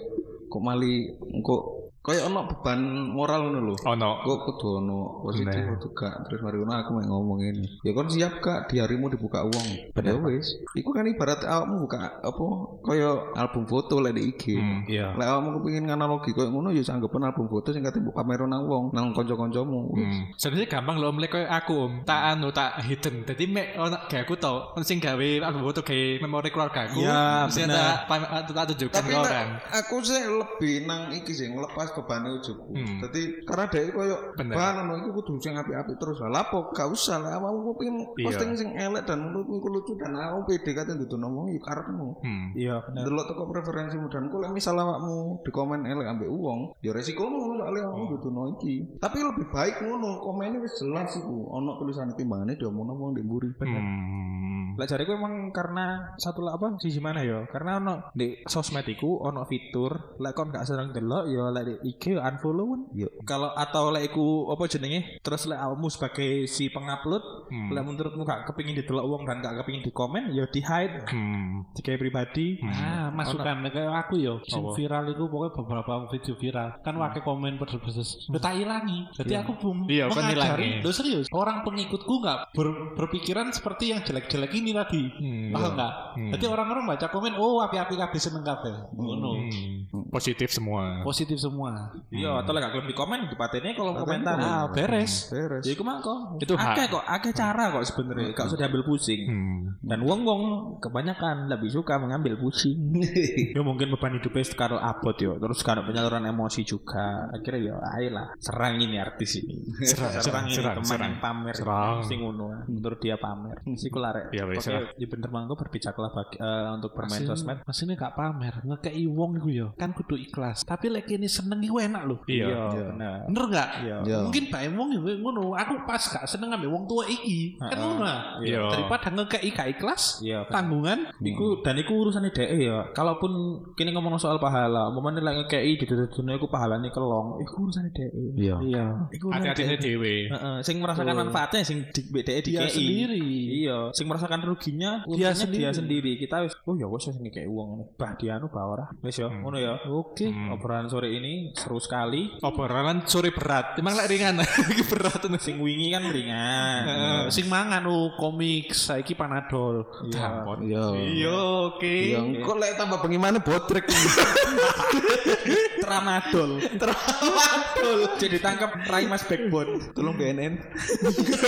kok mali engko koyo ono beban moral ngono lho. Ono. Kok kudu ono positif kudu gak. Terus mari ngono aku mau ngomong ini. Ya kon siap gak di harimu dibuka uang. Ya wis. Iku kan ibarat awakmu buka apa koyo album foto lek di IG. Iya. Lek awakmu kepengin analogi koyo ngono ya anggapan album foto sing kate mbok pamer nang wong, nang kanca-kancamu. Wis. Sebenarnya gampang loh mulai kayak aku om tak anu tak hidden jadi mek ono kayak aku tau sing gawe aku foto kayak memori keluarga aku Iya, bener. tak tunjukkan Tapi ke orang aku sih lebih nang iki sih ngelepas beban ujungku. Hmm. Jadi karena dia koyo Bener. beban ono iku kudu sing apik-apik terus lah. Lapo gak usah lah awakmu pengen Iya. posting sing elek dan menurutmu iku lucu dan aku pede kate ndudu ngomong ya karepmu. Hmm. iya bener Delok teko preferensimu dan kok lek misal awakmu di komen elek ambek uang, ya resikomu soalnya awakmu ndudu iki. Tapi lebih baik ngono, komennya wis jelas iku. Ono tulisan timbangane diomongno wong di mburi. Hmm. Lah jariku emang karena satu lah apa sisi mana ya? Karena ono di sosmed iku ono fitur lek kon gak seneng delok ya lek di IG unfollow kan. Yo. Kalau atau lek iku apa jenenge? Terus lek awakmu sebagai si pengupload, Hmm. lek menurutmu gak kepingin didelok wong dan gak kepingin di komen ya di hide Hmm. digawe pribadi. Ah, masukan kayak aku yo. Sing viral itu pokoknya beberapa video viral. Kan wakai komen pedes-pedes. Udah tak ilangi. Jadi aku belum Iya, kan mengajari. Loh serius, orang pengikutku nggak ber- berpikiran seperti yang jelek-jelek ini tadi. Hmm. Paham nggak? Hmm. Jadi orang-orang baca komen, oh api-api kabeh seneng kabeh. Ngono. Hmm. Positif semua. Positif semua. Iya, atau lek gak gelem di komen di patene kolom komentar. Nah, beres. Beres. Ya iku mah kok. Itu hak. akeh kok, akeh cara kok sebenarnya. Gak usah diambil pusing. Hmm. Dan wong-wong kebanyakan lebih suka mengambil pusing. ya mungkin beban hidupnya sekarang abot yo, terus sekarang penyaluran emosi juga. Akhirnya ya ayolah serang ini artis ini. Serang, serang, ini serang, teman serang. yang pamer Serang. sing ngono. Menurut dia pamer. Siku larek. Ya, wes, Oke, serang. ya bener mangko berbijaklah bagi, eh, untuk bermain sosmed. mesinnya gak pamer, ngekei wong iku yo. Kan kudu ikhlas. Tapi lek ini seneng iku enak loh. Iya. bener. Bener gak? Iya. Iya. Mungkin bae wong yo ngono. Aku pas gak seneng ambek wong tua iki. Kan ngono lah. Iya. Daripada ngekei gak ikhlas, Iya, tanggungan Iku dan iku urusan ide ya. Kalaupun kini ngomong soal pahala, umpamane lek ngekei di dunia iku pahalane kelong, iku urusan ide. Iya. iya Iku urusan Hati-hatinya dewe. Heeh, sing merasakan manfaatnya sing di BDE di dia sendiri. Iya, sing merasakan ruginya Dia untungnya dia sendiri. sendiri. Kita wis oh ya wis sing kayak uang ngono. Bah dia anu bah ora. Wis ya, ngono ya. Oke, obrolan sore ini seru sekali. obrolan sore berat emang lek ringan iki berat tuh Sing wingi kan ringan. Eh, sing mangan oh komik saiki panadol. Iya. Iya. iya oke Iya, kok lek tambah bengi mana botrek. Tramadol. Tramadol. Jadi tangkap Rai Mas Backbone. Tolong BNN.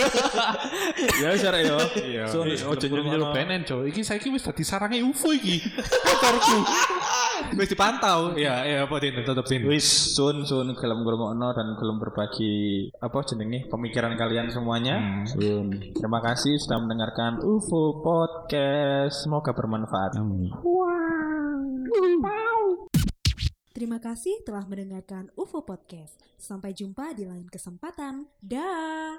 ya wis arek ya. Iya. So, ojo nyuruh BNN coy. Iki saiki wis dadi sarange UFO iki. Motorku. Wis dipantau ya ya apa din tetep din Wis sun sun gelem ngrungokno dan gelem berbagi apa jenenge pemikiran kalian semuanya. Terima kasih sudah mendengarkan UFO Podcast. Semoga bermanfaat. Terima kasih telah mendengarkan UFO Podcast. Sampai jumpa di lain kesempatan. Dah.